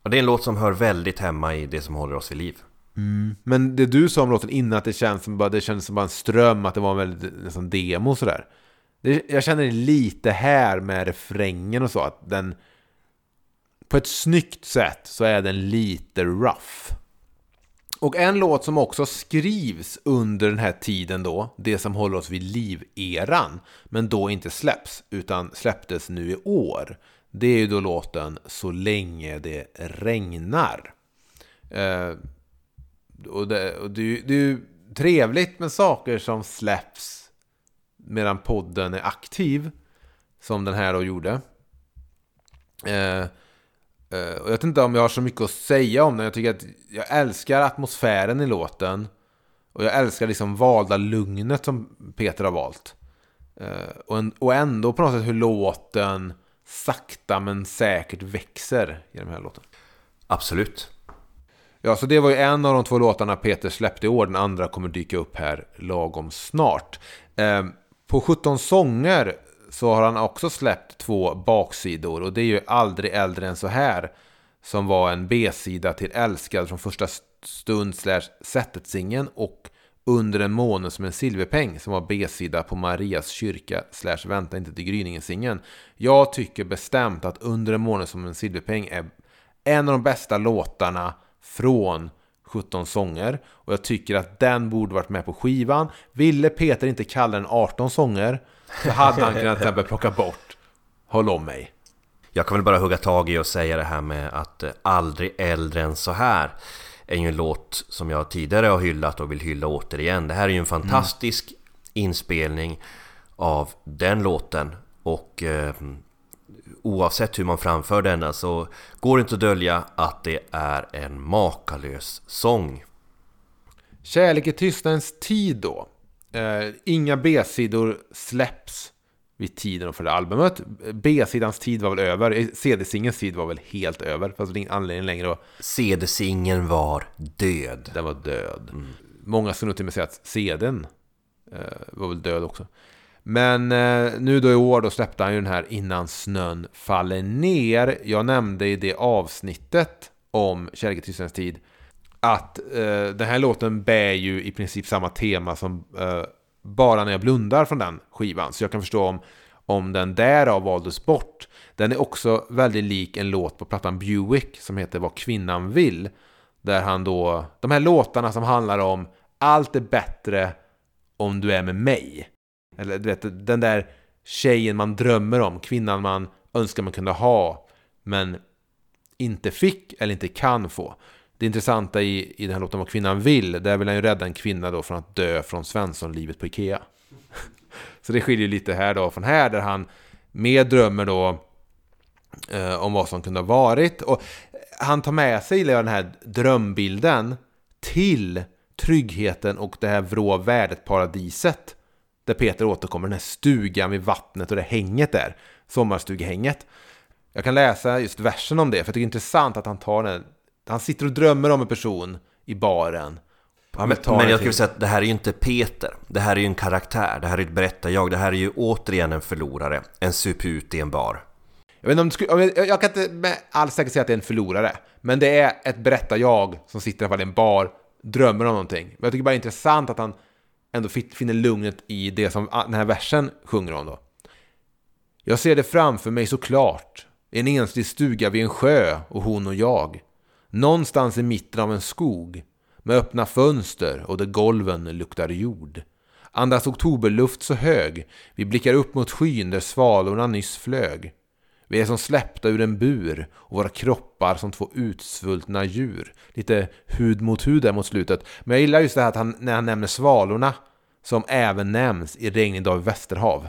Och det är en låt som hör väldigt hemma i det som håller oss vid liv. Mm. Men det du sa om låten innan, att det känns som bara, det kändes som bara en ström, att det var en väldigt nästan demo sådär. Det, jag känner det lite här med refrängen och så, att den... På ett snyggt sätt så är den lite rough. Och en låt som också skrivs under den här tiden då, det som håller oss vid liv-eran, men då inte släpps, utan släpptes nu i år. Det är ju då låten Så länge det regnar. Eh, och det, och det, är ju- det är ju trevligt med saker som släpps medan podden är aktiv. Som den här då gjorde. Eh, eh, och jag vet inte om jag har så mycket att säga om den. Jag tycker att jag älskar atmosfären i låten. Och jag älskar liksom valda lugnet som Peter har valt. Eh, och, en, och ändå på något sätt hur låten sakta men säkert växer i den här låten. Absolut. Ja, så det var ju en av de två låtarna Peter släppte i år. Den andra kommer dyka upp här lagom snart. Eh, på 17 sånger så har han också släppt två baksidor. Och det är ju Aldrig äldre än så här. Som var en B-sida till Älskad från första stund slash sättet-singeln. Och Under en måne som en silverpeng som var B-sida på Marias kyrka slash Vänta inte till gryningen-singeln. Jag tycker bestämt att Under en måne som en silverpeng är en av de bästa låtarna från 17 sånger. Och jag tycker att den borde varit med på skivan. Ville Peter inte kalla den 18 sånger så hade han kunnat till exempel plocka bort Håll om mig. Jag kan väl bara hugga tag i och säga det här med att eh, Aldrig äldre än så här är ju en låt som jag tidigare har hyllat och vill hylla återigen. Det här är ju en fantastisk inspelning av den låten och eh, oavsett hur man framför denna så går det inte att dölja att det är en makalös sång. Kärlek i tystnadens tid då. Eh, inga B-sidor släpps vid tiden för det albumet. B-sidans tid var väl över. CD-singelns tid var väl helt över. Fast det ingen anledning längre då. CD-singeln var död. Den var död. Mm. Många skulle nog till och med säga att CDn eh, var väl död också. Men eh, nu då i år då släppte han ju den här Innan snön faller ner. Jag nämnde i det avsnittet om Kärlek i tystnadens tid att eh, den här låten bär ju i princip samma tema som eh, Bara när jag blundar från den skivan. Så jag kan förstå om, om den därav valdes bort. Den är också väldigt lik en låt på plattan Buick som heter Vad kvinnan vill. Där han då, de här låtarna som handlar om allt är bättre om du är med mig. Eller du vet, den där tjejen man drömmer om, kvinnan man önskar man kunde ha, men inte fick eller inte kan få. Det intressanta i, i den här låten Vad kvinnan vill, där vill han ju rädda en kvinna då från att dö från Svensson-livet på Ikea. Så det skiljer lite här då från här, där han mer drömmer då eh, om vad som kunde ha varit. Och han tar med sig den här drömbilden till tryggheten och det här vrå värdet paradiset där Peter återkommer, den här stugan vid vattnet och det hänget där. Sommarstugehänget. Jag kan läsa just versen om det, för jag tycker det är intressant att han tar den. Han sitter och drömmer om en person i baren. Men, men jag skulle säga att det här är ju inte Peter. Det här är ju en karaktär. Det här är ett berättarjag. Det här är ju återigen en förlorare. En suput i en bar. Jag, vet inte om skulle, jag kan inte med all säkerhet säga att det är en förlorare. Men det är ett berättarjag som sitter i alla fall i en bar, drömmer om någonting. Men jag tycker bara det är intressant att han ändå finner lugnet i det som ah, den här versen sjunger om då. Jag ser det framför mig såklart. En enslig stuga vid en sjö och hon och jag. Någonstans i mitten av en skog. Med öppna fönster och där golven luktar jord. Andas oktoberluft så hög. Vi blickar upp mot skyn där svalorna nyss flög. Vi är som släppta ur en bur och våra kroppar som två utsvultna djur. Lite hud mot hud där mot slutet. Men jag gillar just det här att han, när han nämner svalorna, som även nämns i Regnig dag i Västerhav,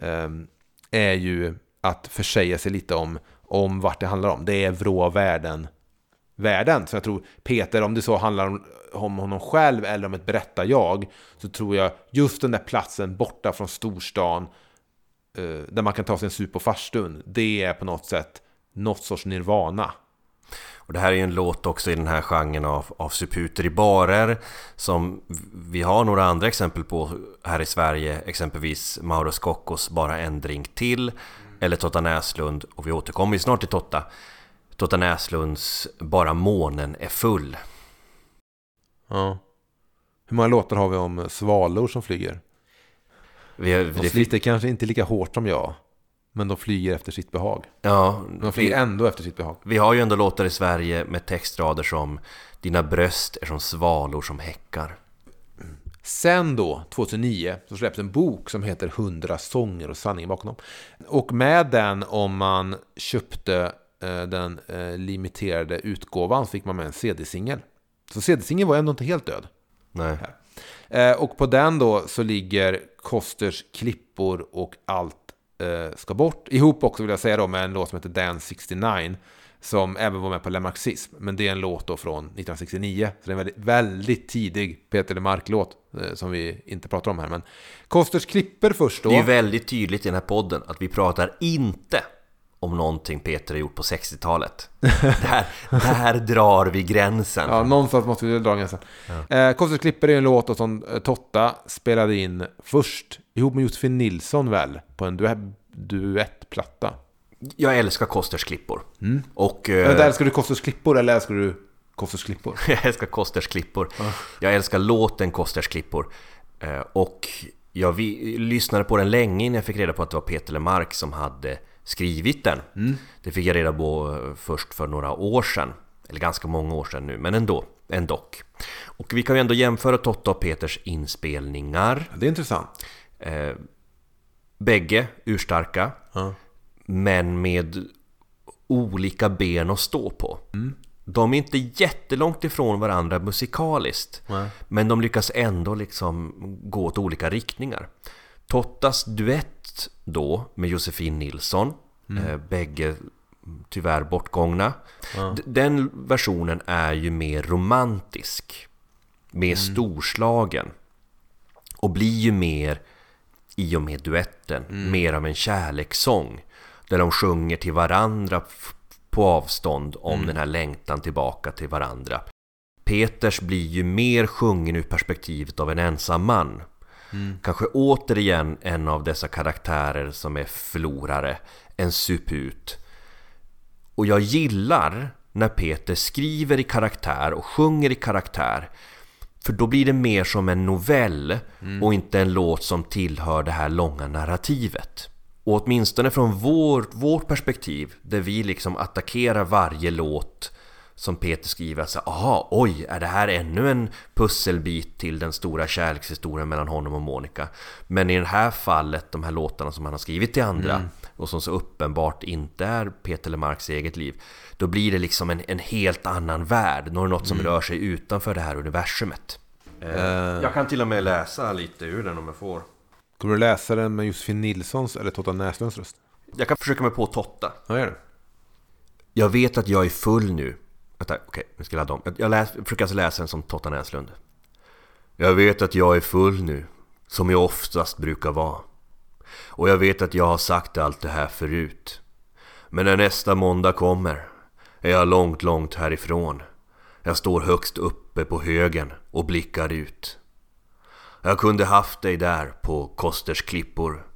ehm, är ju att försäga sig lite om, om vart det handlar om. Det är vrå världen. Världen. Så jag tror Peter, om det så handlar om, om honom själv eller om ett berättarjag, så tror jag just den där platsen borta från storstan där man kan ta sig en sup på farstun, det är på något sätt något sorts nirvana. Och det här är ju en låt också i den här genren av, av suputer i barer som vi har några andra exempel på här i Sverige, exempelvis Mauro Scoccos Bara en drink till eller Totta Näslund, och vi återkommer ju snart till Totta, Totta Näslunds Bara månen är full. Ja. Hur många låtar har vi om svalor som flyger? Vi, de sliter kanske inte lika hårt som jag. Men de flyger efter sitt behag. Ja, de flyger vi, ändå efter sitt behag. Vi har ju ändå låtar i Sverige med textrader som Dina bröst är som svalor som häckar. Sen då, 2009, så släpps en bok som heter 100 sånger och sanningen bakom dem. Och med den, om man köpte eh, den eh, limiterade utgåvan, så fick man med en CD-singel. Så CD-singeln var ändå inte helt död. Nej. Eh, och på den då så ligger Kosters klippor och allt eh, ska bort. Ihop också vill jag säga då med en låt som heter Dance 69. Som även var med på Lemarxism. Men det är en låt då från 1969. Så det är en väldigt, väldigt tidig Peter LeMarc-låt. Eh, som vi inte pratar om här. Men Kosters klipper först då. Det är väldigt tydligt i den här podden att vi pratar inte om någonting Peter har gjort på 60-talet. där, där drar vi gränsen. Ja, någonstans måste vi dra gränsen. Ja. Eh, Klipper är en låt som eh, Totta spelade in först ihop med Josefin Nilsson väl, på en du duettplatta. Jag älskar Kosters klippor. Mm. Och, eh, Men älskar du Kosters klippor eller älskar du Kosters klippor? jag älskar Kosters klippor. Ja. Jag älskar låten Kosters klippor. Eh, och jag vi, lyssnade på den länge innan jag fick reda på att det var Peter Lemark som hade skrivit den. Mm. Det fick jag reda på eh, först för några år sedan. Eller ganska många år sedan nu, men ändå. Ändå. Och vi kan ju ändå jämföra Totta och Peters inspelningar. Det är intressant. Eh, bägge urstarka. Ja. Men med olika ben att stå på. Mm. De är inte jättelångt ifrån varandra musikaliskt. Nej. Men de lyckas ändå liksom gå åt olika riktningar. Tottas duett då med Josefin Nilsson, eh, bägge tyvärr bortgångna. D- Den versionen är ju mer romantisk, mer storslagen. Och blir ju mer, i och med duetten, mer av en kärlekssång. Där de sjunger till varandra på avstånd om den här längtan tillbaka till varandra. Peters blir ju mer sjungen ur perspektivet av en ensam man. Kanske återigen en av dessa karaktärer som är förlorare, en suput. Och jag gillar när Peter skriver i karaktär och sjunger i karaktär. För då blir det mer som en novell och inte en låt som tillhör det här långa narrativet. Och åtminstone från vår, vårt perspektiv, där vi liksom attackerar varje låt som Peter skriver, alltså, aha, oj, är det här ännu en pusselbit till den stora kärlekshistorien mellan honom och Monica? Men i det här fallet, de här låtarna som han har skrivit till andra och som så uppenbart inte är Peter Lemarks eget liv, då blir det liksom en, en helt annan värld, något som rör sig utanför det här universumet. Jag kan till och med läsa lite ur den om jag får. Kommer du läsa den med Josefin Nilssons eller Totta Näslunds röst? Jag kan försöka mig på Totta. Ja, gör det. Jag vet att jag är full nu. Vänta, okej, nu ska jag ladda om. Jag- Jag läs, försöker alltså läsa den som Totta Näslund. Jag vet att jag är full nu, som jag oftast brukar vara. Och jag vet att jag har sagt allt det här förut. Men när nästa måndag kommer är jag långt, långt härifrån. Jag står högst uppe på högen och blickar ut. Jag kunde haft dig där på Kosters klippor.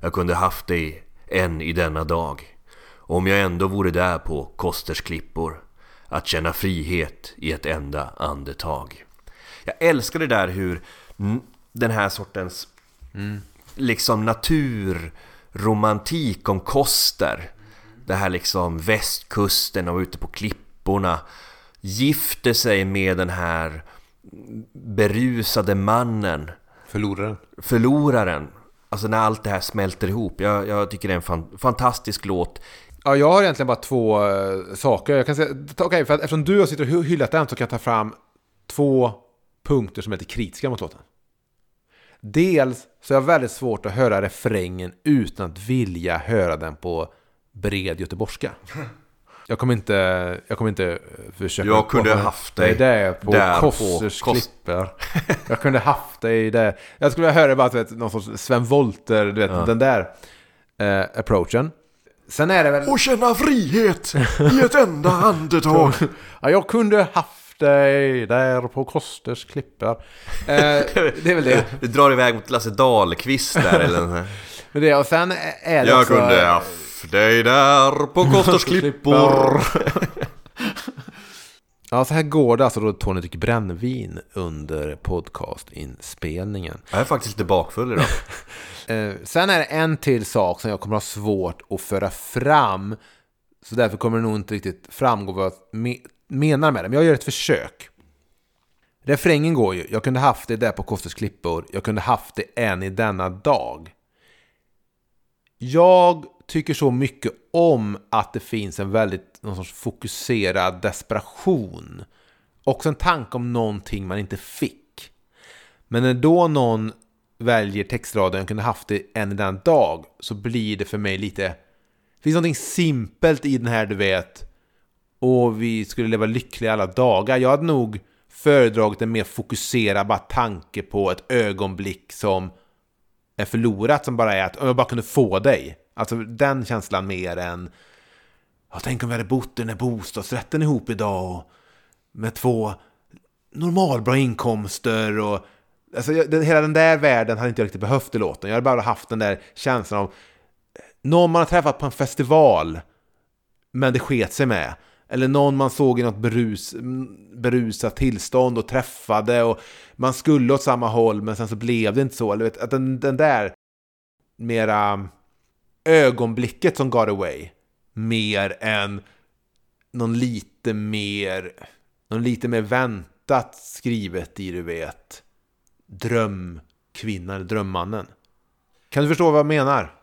Jag kunde haft dig än i denna dag. Om jag ändå vore där på Kosters klippor. Att känna frihet i ett enda andetag. Jag älskar det där hur den här sortens liksom naturromantik om Koster. Det här liksom västkusten och ute på klipporna. Gifter sig med den här berusade mannen Förloraren. förloraren. Alltså när allt det här smälter ihop. Jag, jag tycker det är en fan, fantastisk låt. Ja, jag har egentligen bara två eh, saker. Jag kan säga, okej, för att eftersom du har sitter och hy- hyllat den så kan jag ta fram två punkter som är lite kritiska mot låten. Dels så är jag väldigt svårt att höra refrängen utan att vilja höra den på bred göteborgska. Jag kommer inte, jag kommer inte eh, försöka... Jag kunde haft dig Det är på där på Kossers Kost- klippor. Jag kunde haft dig där. Jag skulle vilja höra bara, vet, någon sorts Sven Wollter, du vet, den där eh, approachen. Sen är det väl... Och känna frihet i ett enda andetag. Ja, jag kunde haft dig där på Kosters klippor. Eh, det är väl det. Du drar iväg mot Lasse Dahlqvist där eller. Men det. Och sen är det Jag också... kunde haft dig där på Kosters klippor. Ja, så här går det alltså då Tony dricker brännvin under podcastinspelningen. Jag är faktiskt lite bakfull idag. Eh, sen är det en till sak som jag kommer ha svårt att föra fram. Så därför kommer det nog inte riktigt framgå vad jag me- menar med det. Men jag gör ett försök. Refrängen går ju. Jag kunde haft det där på Kosters klippor. Jag kunde haft det än i denna dag. Jag tycker så mycket om att det finns en väldigt någon sorts fokuserad desperation. Också en tanke om någonting man inte fick. Men när då någon väljer textraden jag kunde haft det än i den dag så blir det för mig lite... Det finns någonting simpelt i den här du vet. Och vi skulle leva lyckliga alla dagar. Jag hade nog föredragit en mer fokuserad bara tanke på ett ögonblick som är förlorat som bara är att "Om jag bara kunde få dig. Alltså den känslan mer än ja, tänk om vi hade bott i den här bostadsrätten ihop idag och med två normalbra inkomster och alltså, jag- den, hela den där världen hade inte jag riktigt behövt i låten. Jag hade bara haft den där känslan av eh, någon man har träffat på en festival men det sket sig med. Eller någon man såg i något berus, berusat tillstånd och träffade och man skulle åt samma håll men sen så blev det inte så. Eller vet, att den, den där mera eh, ögonblicket som got away mer än någon lite mer någon lite mer väntat skrivet i du vet drömkvinnan, eller drömmannen. Kan du förstå vad jag menar?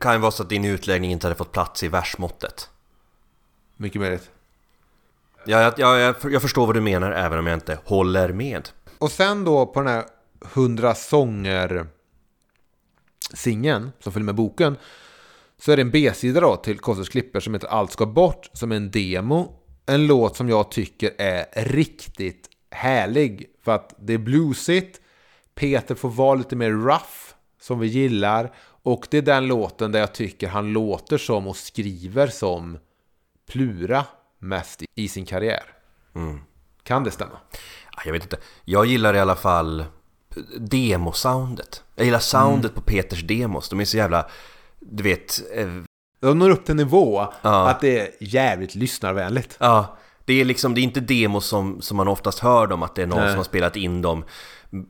Kan ju vara så att din utläggning inte hade fått plats i versmåttet. Mycket möjligt. Ja, jag, jag, jag, jag förstår vad du menar även om jag inte håller med. Och sen då på den här 100 sånger singeln som följer med boken så är det en B-sida då till Kossos klipper som heter Allt ska bort som är en demo. En låt som jag tycker är riktigt härlig för att det är bluesigt. Peter får vara lite mer rough som vi gillar och det är den låten där jag tycker han låter som och skriver som Plura mest i sin karriär. Mm. Kan det stämma? Jag vet inte. Jag gillar i alla fall demosoundet. Jag gillar soundet på Peters demos. De är så jävla, du vet... Eh, De når upp till nivå Ja. att det är jävligt lyssnarvänligt. ja, det är liksom, det är inte demos som, som man oftast hör dem, att det är någon Nej. som har spelat in dem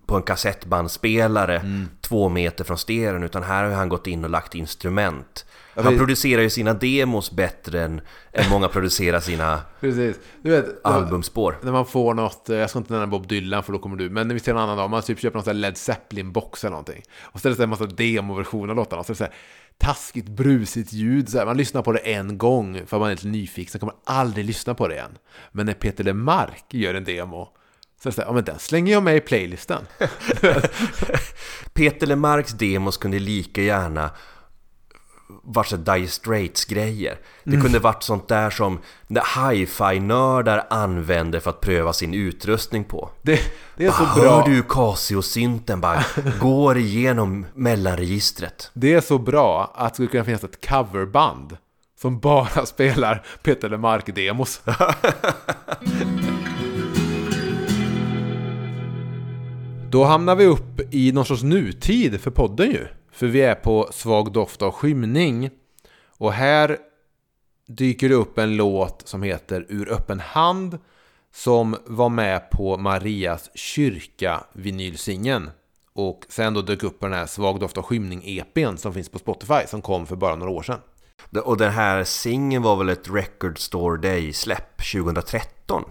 på en kassettbandspelare Mm. två meter från stereon, utan här har han gått in och lagt instrument. Ja, Han vi- producerar ju sina demos bättre än, än många producerar sina Precis. Du vet, albumspår. när man får något, eh, jag ska inte nämna Bob Dylan för då kommer du, men vi ser en annan dag, man typ köper någon Led Zeppelin-box eller någonting. Och så är det en massa demoversioner av låtarna, så är det så här taskigt, brusigt ljud. Så här, man lyssnar på det en gång för man är lite nyfiken, sen kommer man aldrig lyssna på det igen. Men när Peter LeMarc gör en demo, så här, ja men den slänger jag med i playlisten. Peter LeMarcs demos kunde lika gärna varit så Dire Straits-grejer. Det Mm. kunde varit sånt där som hi-fi-nördar använder för att pröva sin utrustning på. Det, det är så Bara, bra. Hör du Casio-synten bara går igenom mellanregistret. Det är så bra att det skulle kunna finnas ett coverband som bara spelar Peter LeMarc-demos. Då hamnar vi upp i någon sorts nutid för podden ju. För vi är på Svag doft av skymning. Och här dyker det upp en låt som heter Ur öppen hand. Som var med på Marias kyrka vinylsingen. Och sen då dök upp på den här Svag doft av skymning EPn som finns på Spotify som kom för bara några år sedan. Och den här singeln var väl ett Record Store Day-släpp 2013?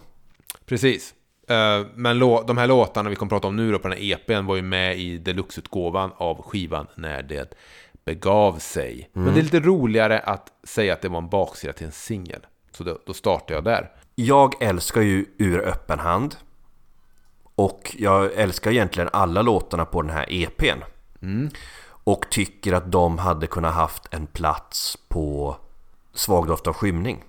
Precis. Eh, Men de här låtarna vi kommer prata om nu då på den här EPn var ju med i deluxeutgåvan av skivan När det begav sig. Men det är lite roligare att säga att det var en baksida till en singel. Så då, då startar jag där. Jag älskar ju Ur öppen hand. Och jag älskar egentligen alla låtarna på den här EPn. Och tycker att de hade kunnat haft en plats på Svag doft av skymning.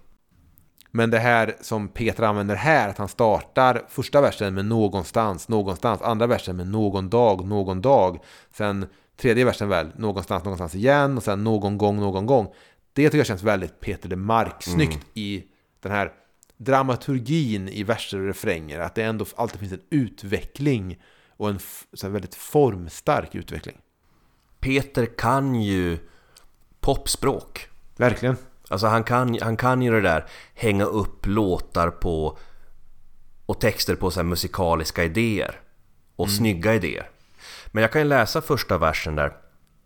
Men det här som Peter använder här, att han startar första versen med någonstans, någonstans, andra versen med någon dag, någon dag, sen tredje versen väl, någonstans, någonstans igen och sen någon gång, någon gång. Det tycker jag känns väldigt Peter LeMarc snyggt i den här dramaturgin i verser och refränger, att det ändå alltid finns en utveckling och en så väldigt formstark utveckling. Peter kan ju popspråk. Verkligen. Alltså han kan, han kan ju det där hänga upp låtar på och texter på så musikaliska idéer och snygga idéer. Men jag kan ju läsa första versen där.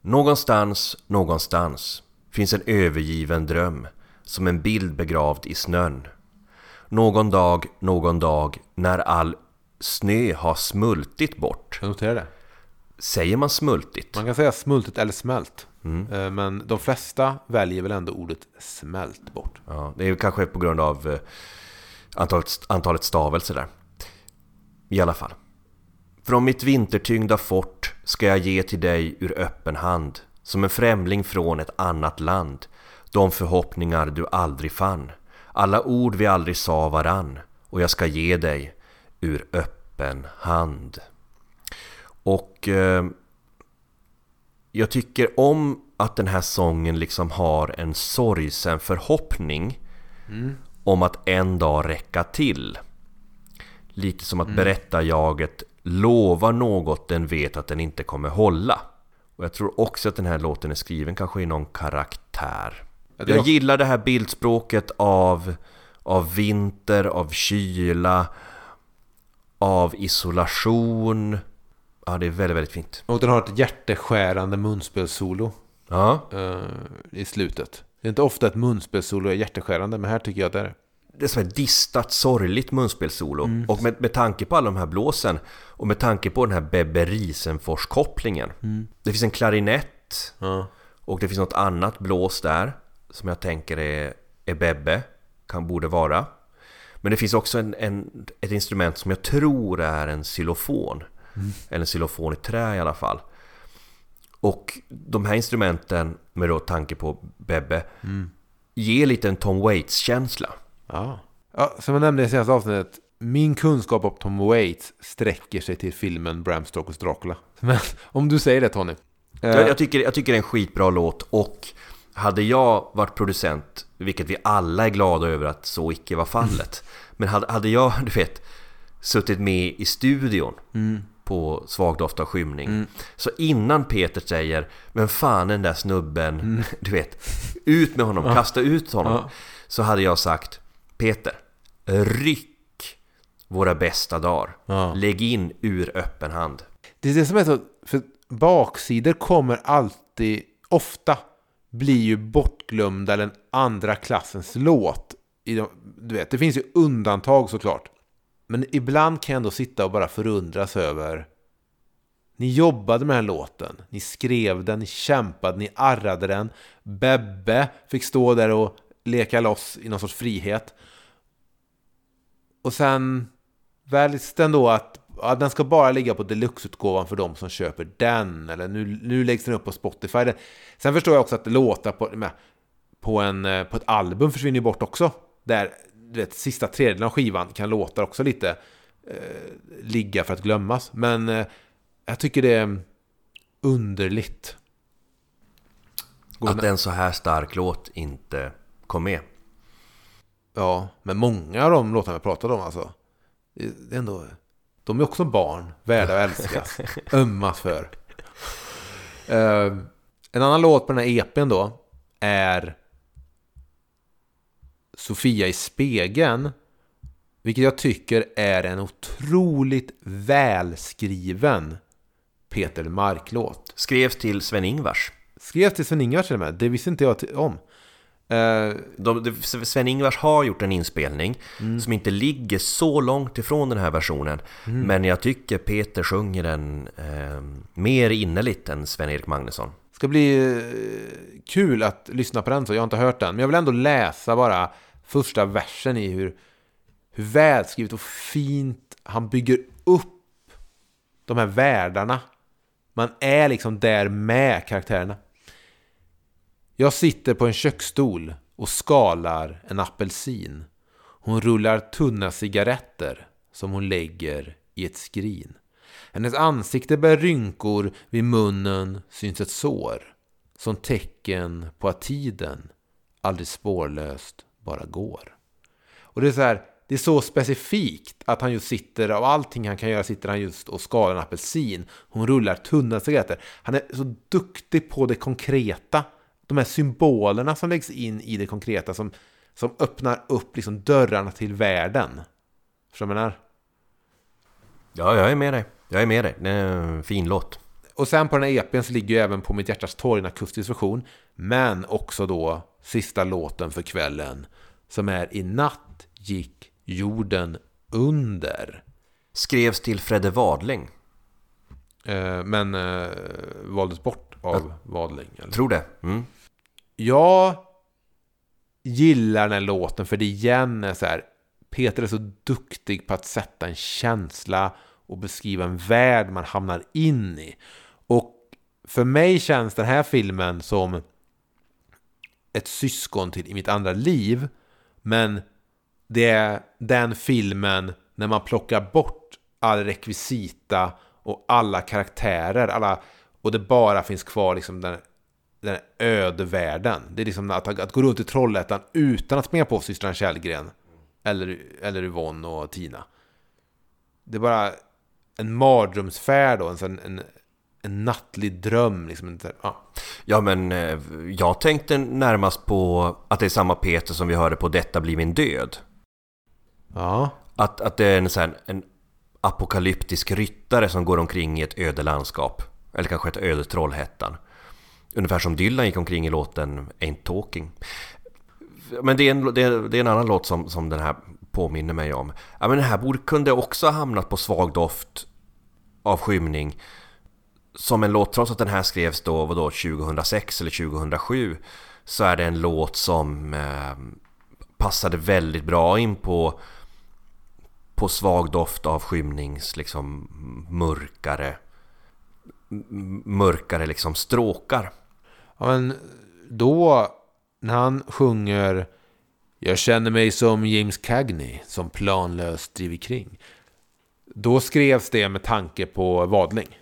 Någonstans, någonstans finns en övergiven dröm som en bild begravd i snön. Någon dag, någon dag när all snö har smultit bort. Jag noterar det. Säger man smultit? Man kan säga smultit eller smält. Eh, Men de flesta väljer väl ändå ordet smält bort. Ja, det är kanske på grund av eh, antalet, antalet stavelser där. I alla fall. Från mitt vintertyngda fort ska jag ge till dig ur öppen hand som en främling från ett annat land de förhoppningar du aldrig fann alla ord vi aldrig sa varann och jag ska ge dig ur öppen hand. Och eh, jag tycker om att den här sången liksom har en sorgsen förhoppning om att en dag räcka till. Lite som att berättarjaget lovar något den vet att den inte kommer hålla. Och jag tror också att den här låten är skriven kanske i någon karaktär. Ja, Jag också- gillar det här bildspråket av, av vinter, av kyla, av isolation. Ja, det är väldigt, väldigt fint. Och den har ett hjärteskärande munspelssolo Ja, eh, i slutet. Det är inte ofta ett munspelssolo är hjärteskärande, men här tycker jag att det är det. det är som ett distat, sorgligt munspelssolo. Och med, med tanke på alla de här blåsen och med tanke på den här Bebbe Risenfors-kopplingen. Det finns en klarinett Ja. och det finns något annat blås där som jag tänker är, är Bebbe, kan, borde vara. Men det finns också en, en, ett instrument som jag tror är en xylofon. Mm. Eller en xylofon i trä i alla fall. Och de här instrumenten, med då tanke på Bebbe, Mm. ger lite en Tom Waits-känsla. Ja. ja. Som jag nämnde i senaste avsnittet. Min kunskap om Tom Waits sträcker sig till filmen Bram Stokers Dracula. Men om du säger det Tony. Eh, Jag, jag, tycker, jag tycker det är en skitbra låt och hade jag varit producent, vilket vi alla är glada över att så icke var fallet. Men hade, hade jag, du vet, suttit med i studion Mm. På Svagdoft av skymning. Så innan Peter säger Men fan den där snubben, du vet, ut med honom, kasta ut honom. Ja. Så hade jag sagt Peter, ryck våra bästa dagar. Ja. Lägg in ur öppen hand. Det är det som är så, för baksidor kommer alltid, ofta, bli ju bortglömda eller en andra klassens låt. I de, du vet, det finns ju undantag såklart. Men ibland kan jag ändå sitta och bara förundras över ni jobbade med den här låten, ni skrev den, ni kämpade, ni arrade den. Bebbe fick stå där och leka loss i någon sorts frihet. Och sen väljs den då att ja, den ska bara ligga på deluxe-utgåvan för de som köper den. Eller nu, nu läggs den upp på Spotify. Sen förstår jag också att låtar på, med, på, en, eh, på ett album försvinner ju bort också. Där du vet, sista tredjedelen av skivan kan låtar också lite eh, ligga för att glömmas. Men eh, jag tycker det är underligt. Går Att med- en så här stark låt inte kom med. Ja, men många av de låtarna vi pratade om alltså. Det är ändå... De är också barn, värda att älskas, ömmas för. Eh, en annan låt på den här EPn då är Sofia i spegeln. Vilket jag tycker är en otroligt välskriven Peter Mark-låt. Skrevs till Sven-Ingvars. Skrev till Sven-Ingvars till och med, det visste inte jag om. De, Sven-Ingvars har gjort en inspelning som inte ligger så långt ifrån den här versionen. Men jag tycker Peter sjunger den eh, mer innerligt än Sven-Erik Magnusson. ska bli eh, kul att lyssna på den så jag har inte hört den. Men jag vill ändå läsa bara första versen i hur, hur välskrivet och fint han bygger upp de här världarna. Man är liksom där med karaktärerna. Jag sitter på en köksstol och skalar en apelsin. Hon rullar tunna cigaretter som hon lägger i ett skrin. Hennes ansikte bär rynkor, vid munnen syns ett sår. Som tecken på att tiden aldrig spårlöst bara går. Och det är så här, det är så specifikt att han just sitter, av allting han kan göra sitter han just och skalar en apelsin. Hon rullar tunna cigaretter. Han är så duktig på det konkreta. De här symbolerna som läggs in i det konkreta som, som öppnar upp liksom dörrarna till världen. Förstår du vad jag menar? Ja, jag är med dig. Jag är med dig. Det är en fin låt. Och sen på den här EPn så ligger ju även På mitt hjärtas torg en akustisk version. Men också då sista låten för kvällen. Som är I natt gick jorden under. Skrevs till Fredde Wadling. Eh, men eh, valdes bort av Wadling. Eller? Tror det. Mm. Jag gillar den här låten för det igen är så här. Peter är så duktig på att sätta en känsla och beskriva en värld man hamnar in i. Och för mig känns den här filmen som ett syskon till I mitt andra liv. Men det är den filmen när man plockar bort all rekvisita och alla karaktärer. Alla, och det bara finns kvar liksom den, den öde världen. Det är liksom att, att gå runt i Trollhättan utan att springa på systrarna Källgren. Eller, eller Yvonne och Tina. Det är bara en mardrömsfärd och En, en, en nattlig dröm. Liksom, ja. Ja, men eh, jag tänkte närmast på att det är samma Peter som vi hörde på Detta blir min död. ja. Att, att det är en, här, en apokalyptisk ryttare som går omkring i ett öde landskap. Eller kanske ett öde Trollhättan. Ungefär som Dylan gick omkring i låten Ain't Talking. Men det är en, det är, det är en annan låt som, som den här påminner mig om. Ja, men den här borde, kunde också ha hamnat på svag doft av skymning. Som en låt, trots att den här skrevs då, vadå, 2006 eller 2007. Så är det en låt som eh, passade väldigt bra in på på svag doft av skymnings liksom mörkare mörkare liksom stråkar. Ja, men då när han sjunger Jag känner mig som James Cagney som planlöst driver kring. Då skrevs det med tanke på vadling.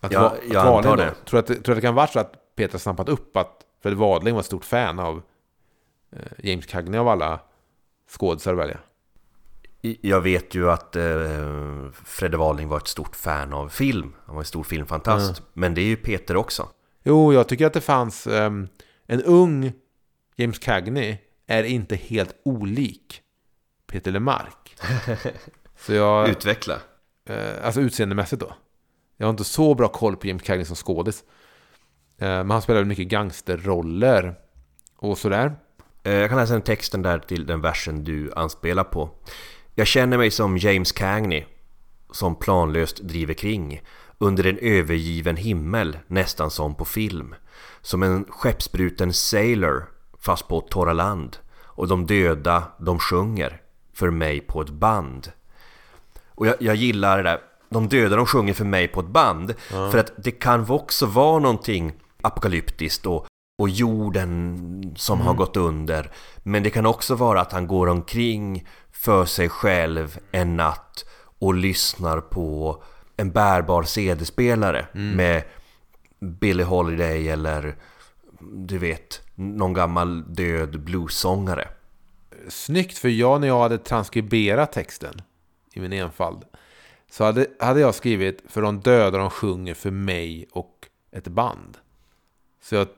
Att Ja, va- att jag Wadling antar då- det. Tror att, det- tror du att det kan vara så att Peter snappat upp att för att Wadling var ett stort fan av eh, James Cagney av alla skådisar att välja? Jag vet ju att eh, Fredde Wahlling var ett stort fan av film. Han var en stor filmfantast. Men det är ju Peter också. Jo, jag tycker att det fanns ehm, en ung James Cagney är inte helt olik Peter LeMarc. Så jag, Utveckla. eh, alltså utseendemässigt då. Jag har inte så bra koll på James Cagney som skådis. Eh, men han spelar mycket gangsterroller och sådär. Eh, jag kan läsa den texten där till den versen du anspelar på. Jag känner mig som James Cagney som planlöst driver kring under en övergiven himmel nästan som på film. Som en skeppsbruten sailor fast på torra land och de döda de sjunger för mig på ett band. Och jag, jag gillar det där. De döda de sjunger för mig på ett band. För att det kan också vara någonting apokalyptiskt och, och jorden som har gått under. Men det kan också vara att han går omkring för sig själv en natt och lyssnar på en bärbar CD-spelare med Billie Holiday eller du vet, någon gammal död bluessångare. Snyggt, för jag när jag hade transkriberat texten i min enfald så hade, hade jag skrivit för de döda de sjunger för mig och ett band. Så jag,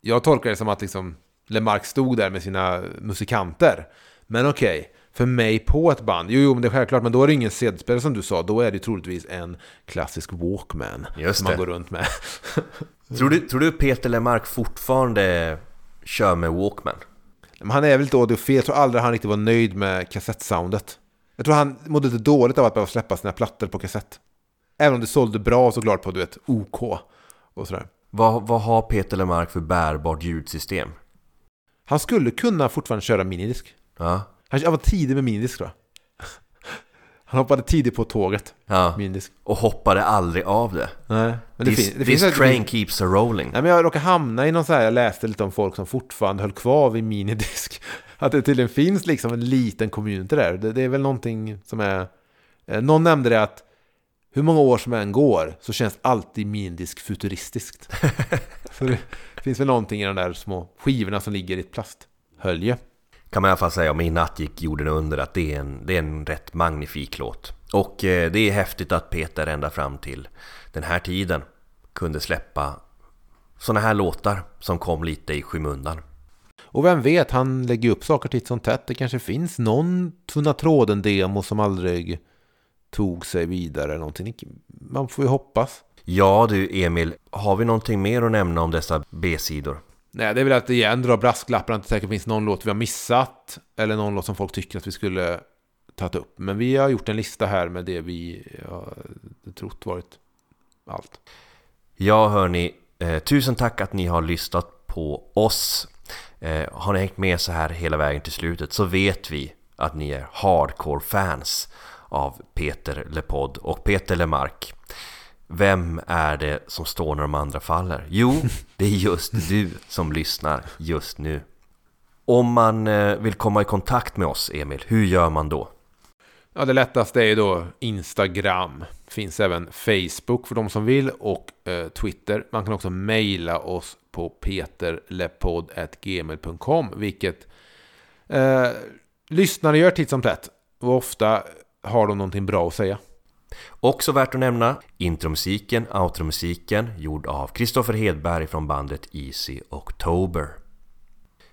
jag tolkar det som att liksom Lemark stod där med sina musikanter. Men okej, för mig på ett band. Jo, jo, men det är självklart. Men då är det ingen CD-spelare som du sa. Då är det troligtvis en klassisk Walkman. Just som man det. går runt med. Tror du, tror du Peter Lemark fortfarande kör med Walkman? Men han är väl lite audiofil. Jag tror aldrig han riktigt var nöjd med kassettsoundet. Jag tror han mådde lite dåligt av att behöva släppa sina plattor på kassett. Även om det sålde bra såklart på du vet OK och sådär. Vad, vad har Peter Lemark för bärbart ljudsystem? Han skulle kunna fortfarande köra minidisk. Ja, Han han var tidig med minidisk tror jag. Han hoppade tidigt på tåget. ja. Minidisk. och hoppade aldrig av det. Nej, men det, this fin- det this finns... train keeps a rolling. Nej, men jag råkade hamna i någon så här, jag läste lite om folk som fortfarande höll kvar vid minidisk. Att det tydligen finns liksom en liten community där. Det, det är väl någonting som är... Eh, någon nämnde det att hur många år som än går så känns alltid minidisk futuristiskt. så det finns väl någonting i de där små skivorna som ligger i ett plasthölje. Kan man i alla fall säga om I natt gick jorden under att det är en, det är en rätt magnifik låt. Och eh, det är häftigt att Peter ända fram till den här tiden kunde släppa såna här låtar som kom lite i skymundan. Och vem vet, han lägger upp saker titt som tätt. Det kanske finns någon tunna tråden-demo som aldrig tog sig vidare. eller Någonting. Man får ju hoppas. Ja du Emil, har vi någonting mer att nämna om dessa B-sidor? Nej, det är väl att igen dra brasklapparna att det säkert finns någon låt vi har missat. Eller någon låt som folk tycker att vi skulle tagit upp. Men vi har gjort en lista här med det vi har trott varit allt. Ja hörni, eh, tusen tack att ni har lyssnat på oss. Eh, har ni hängt med så här hela vägen till slutet så vet vi att ni är hardcore-fans av Peter LePod och Peter LeMarc. Vem är det som står när de andra faller? Jo, det är just du som lyssnar just nu. Om man eh, vill komma i kontakt med oss, Emil, hur gör man då? Ja, det lättaste är ju då Instagram. Finns även Facebook för de som vill och eh, Twitter. Man kan också mejla oss på peterlepodd.gmail.com vilket eh, lyssnare gör titt som tätt. Och ofta har de någonting bra att säga. Också värt att nämna intromusiken, outromusiken gjord av Kristoffer Hedberg från bandet Easy October.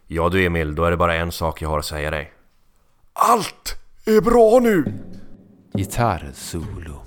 Ja du Emil, då är det bara en sak jag har att säga dig. Allt är bra nu! Gitarrsolo.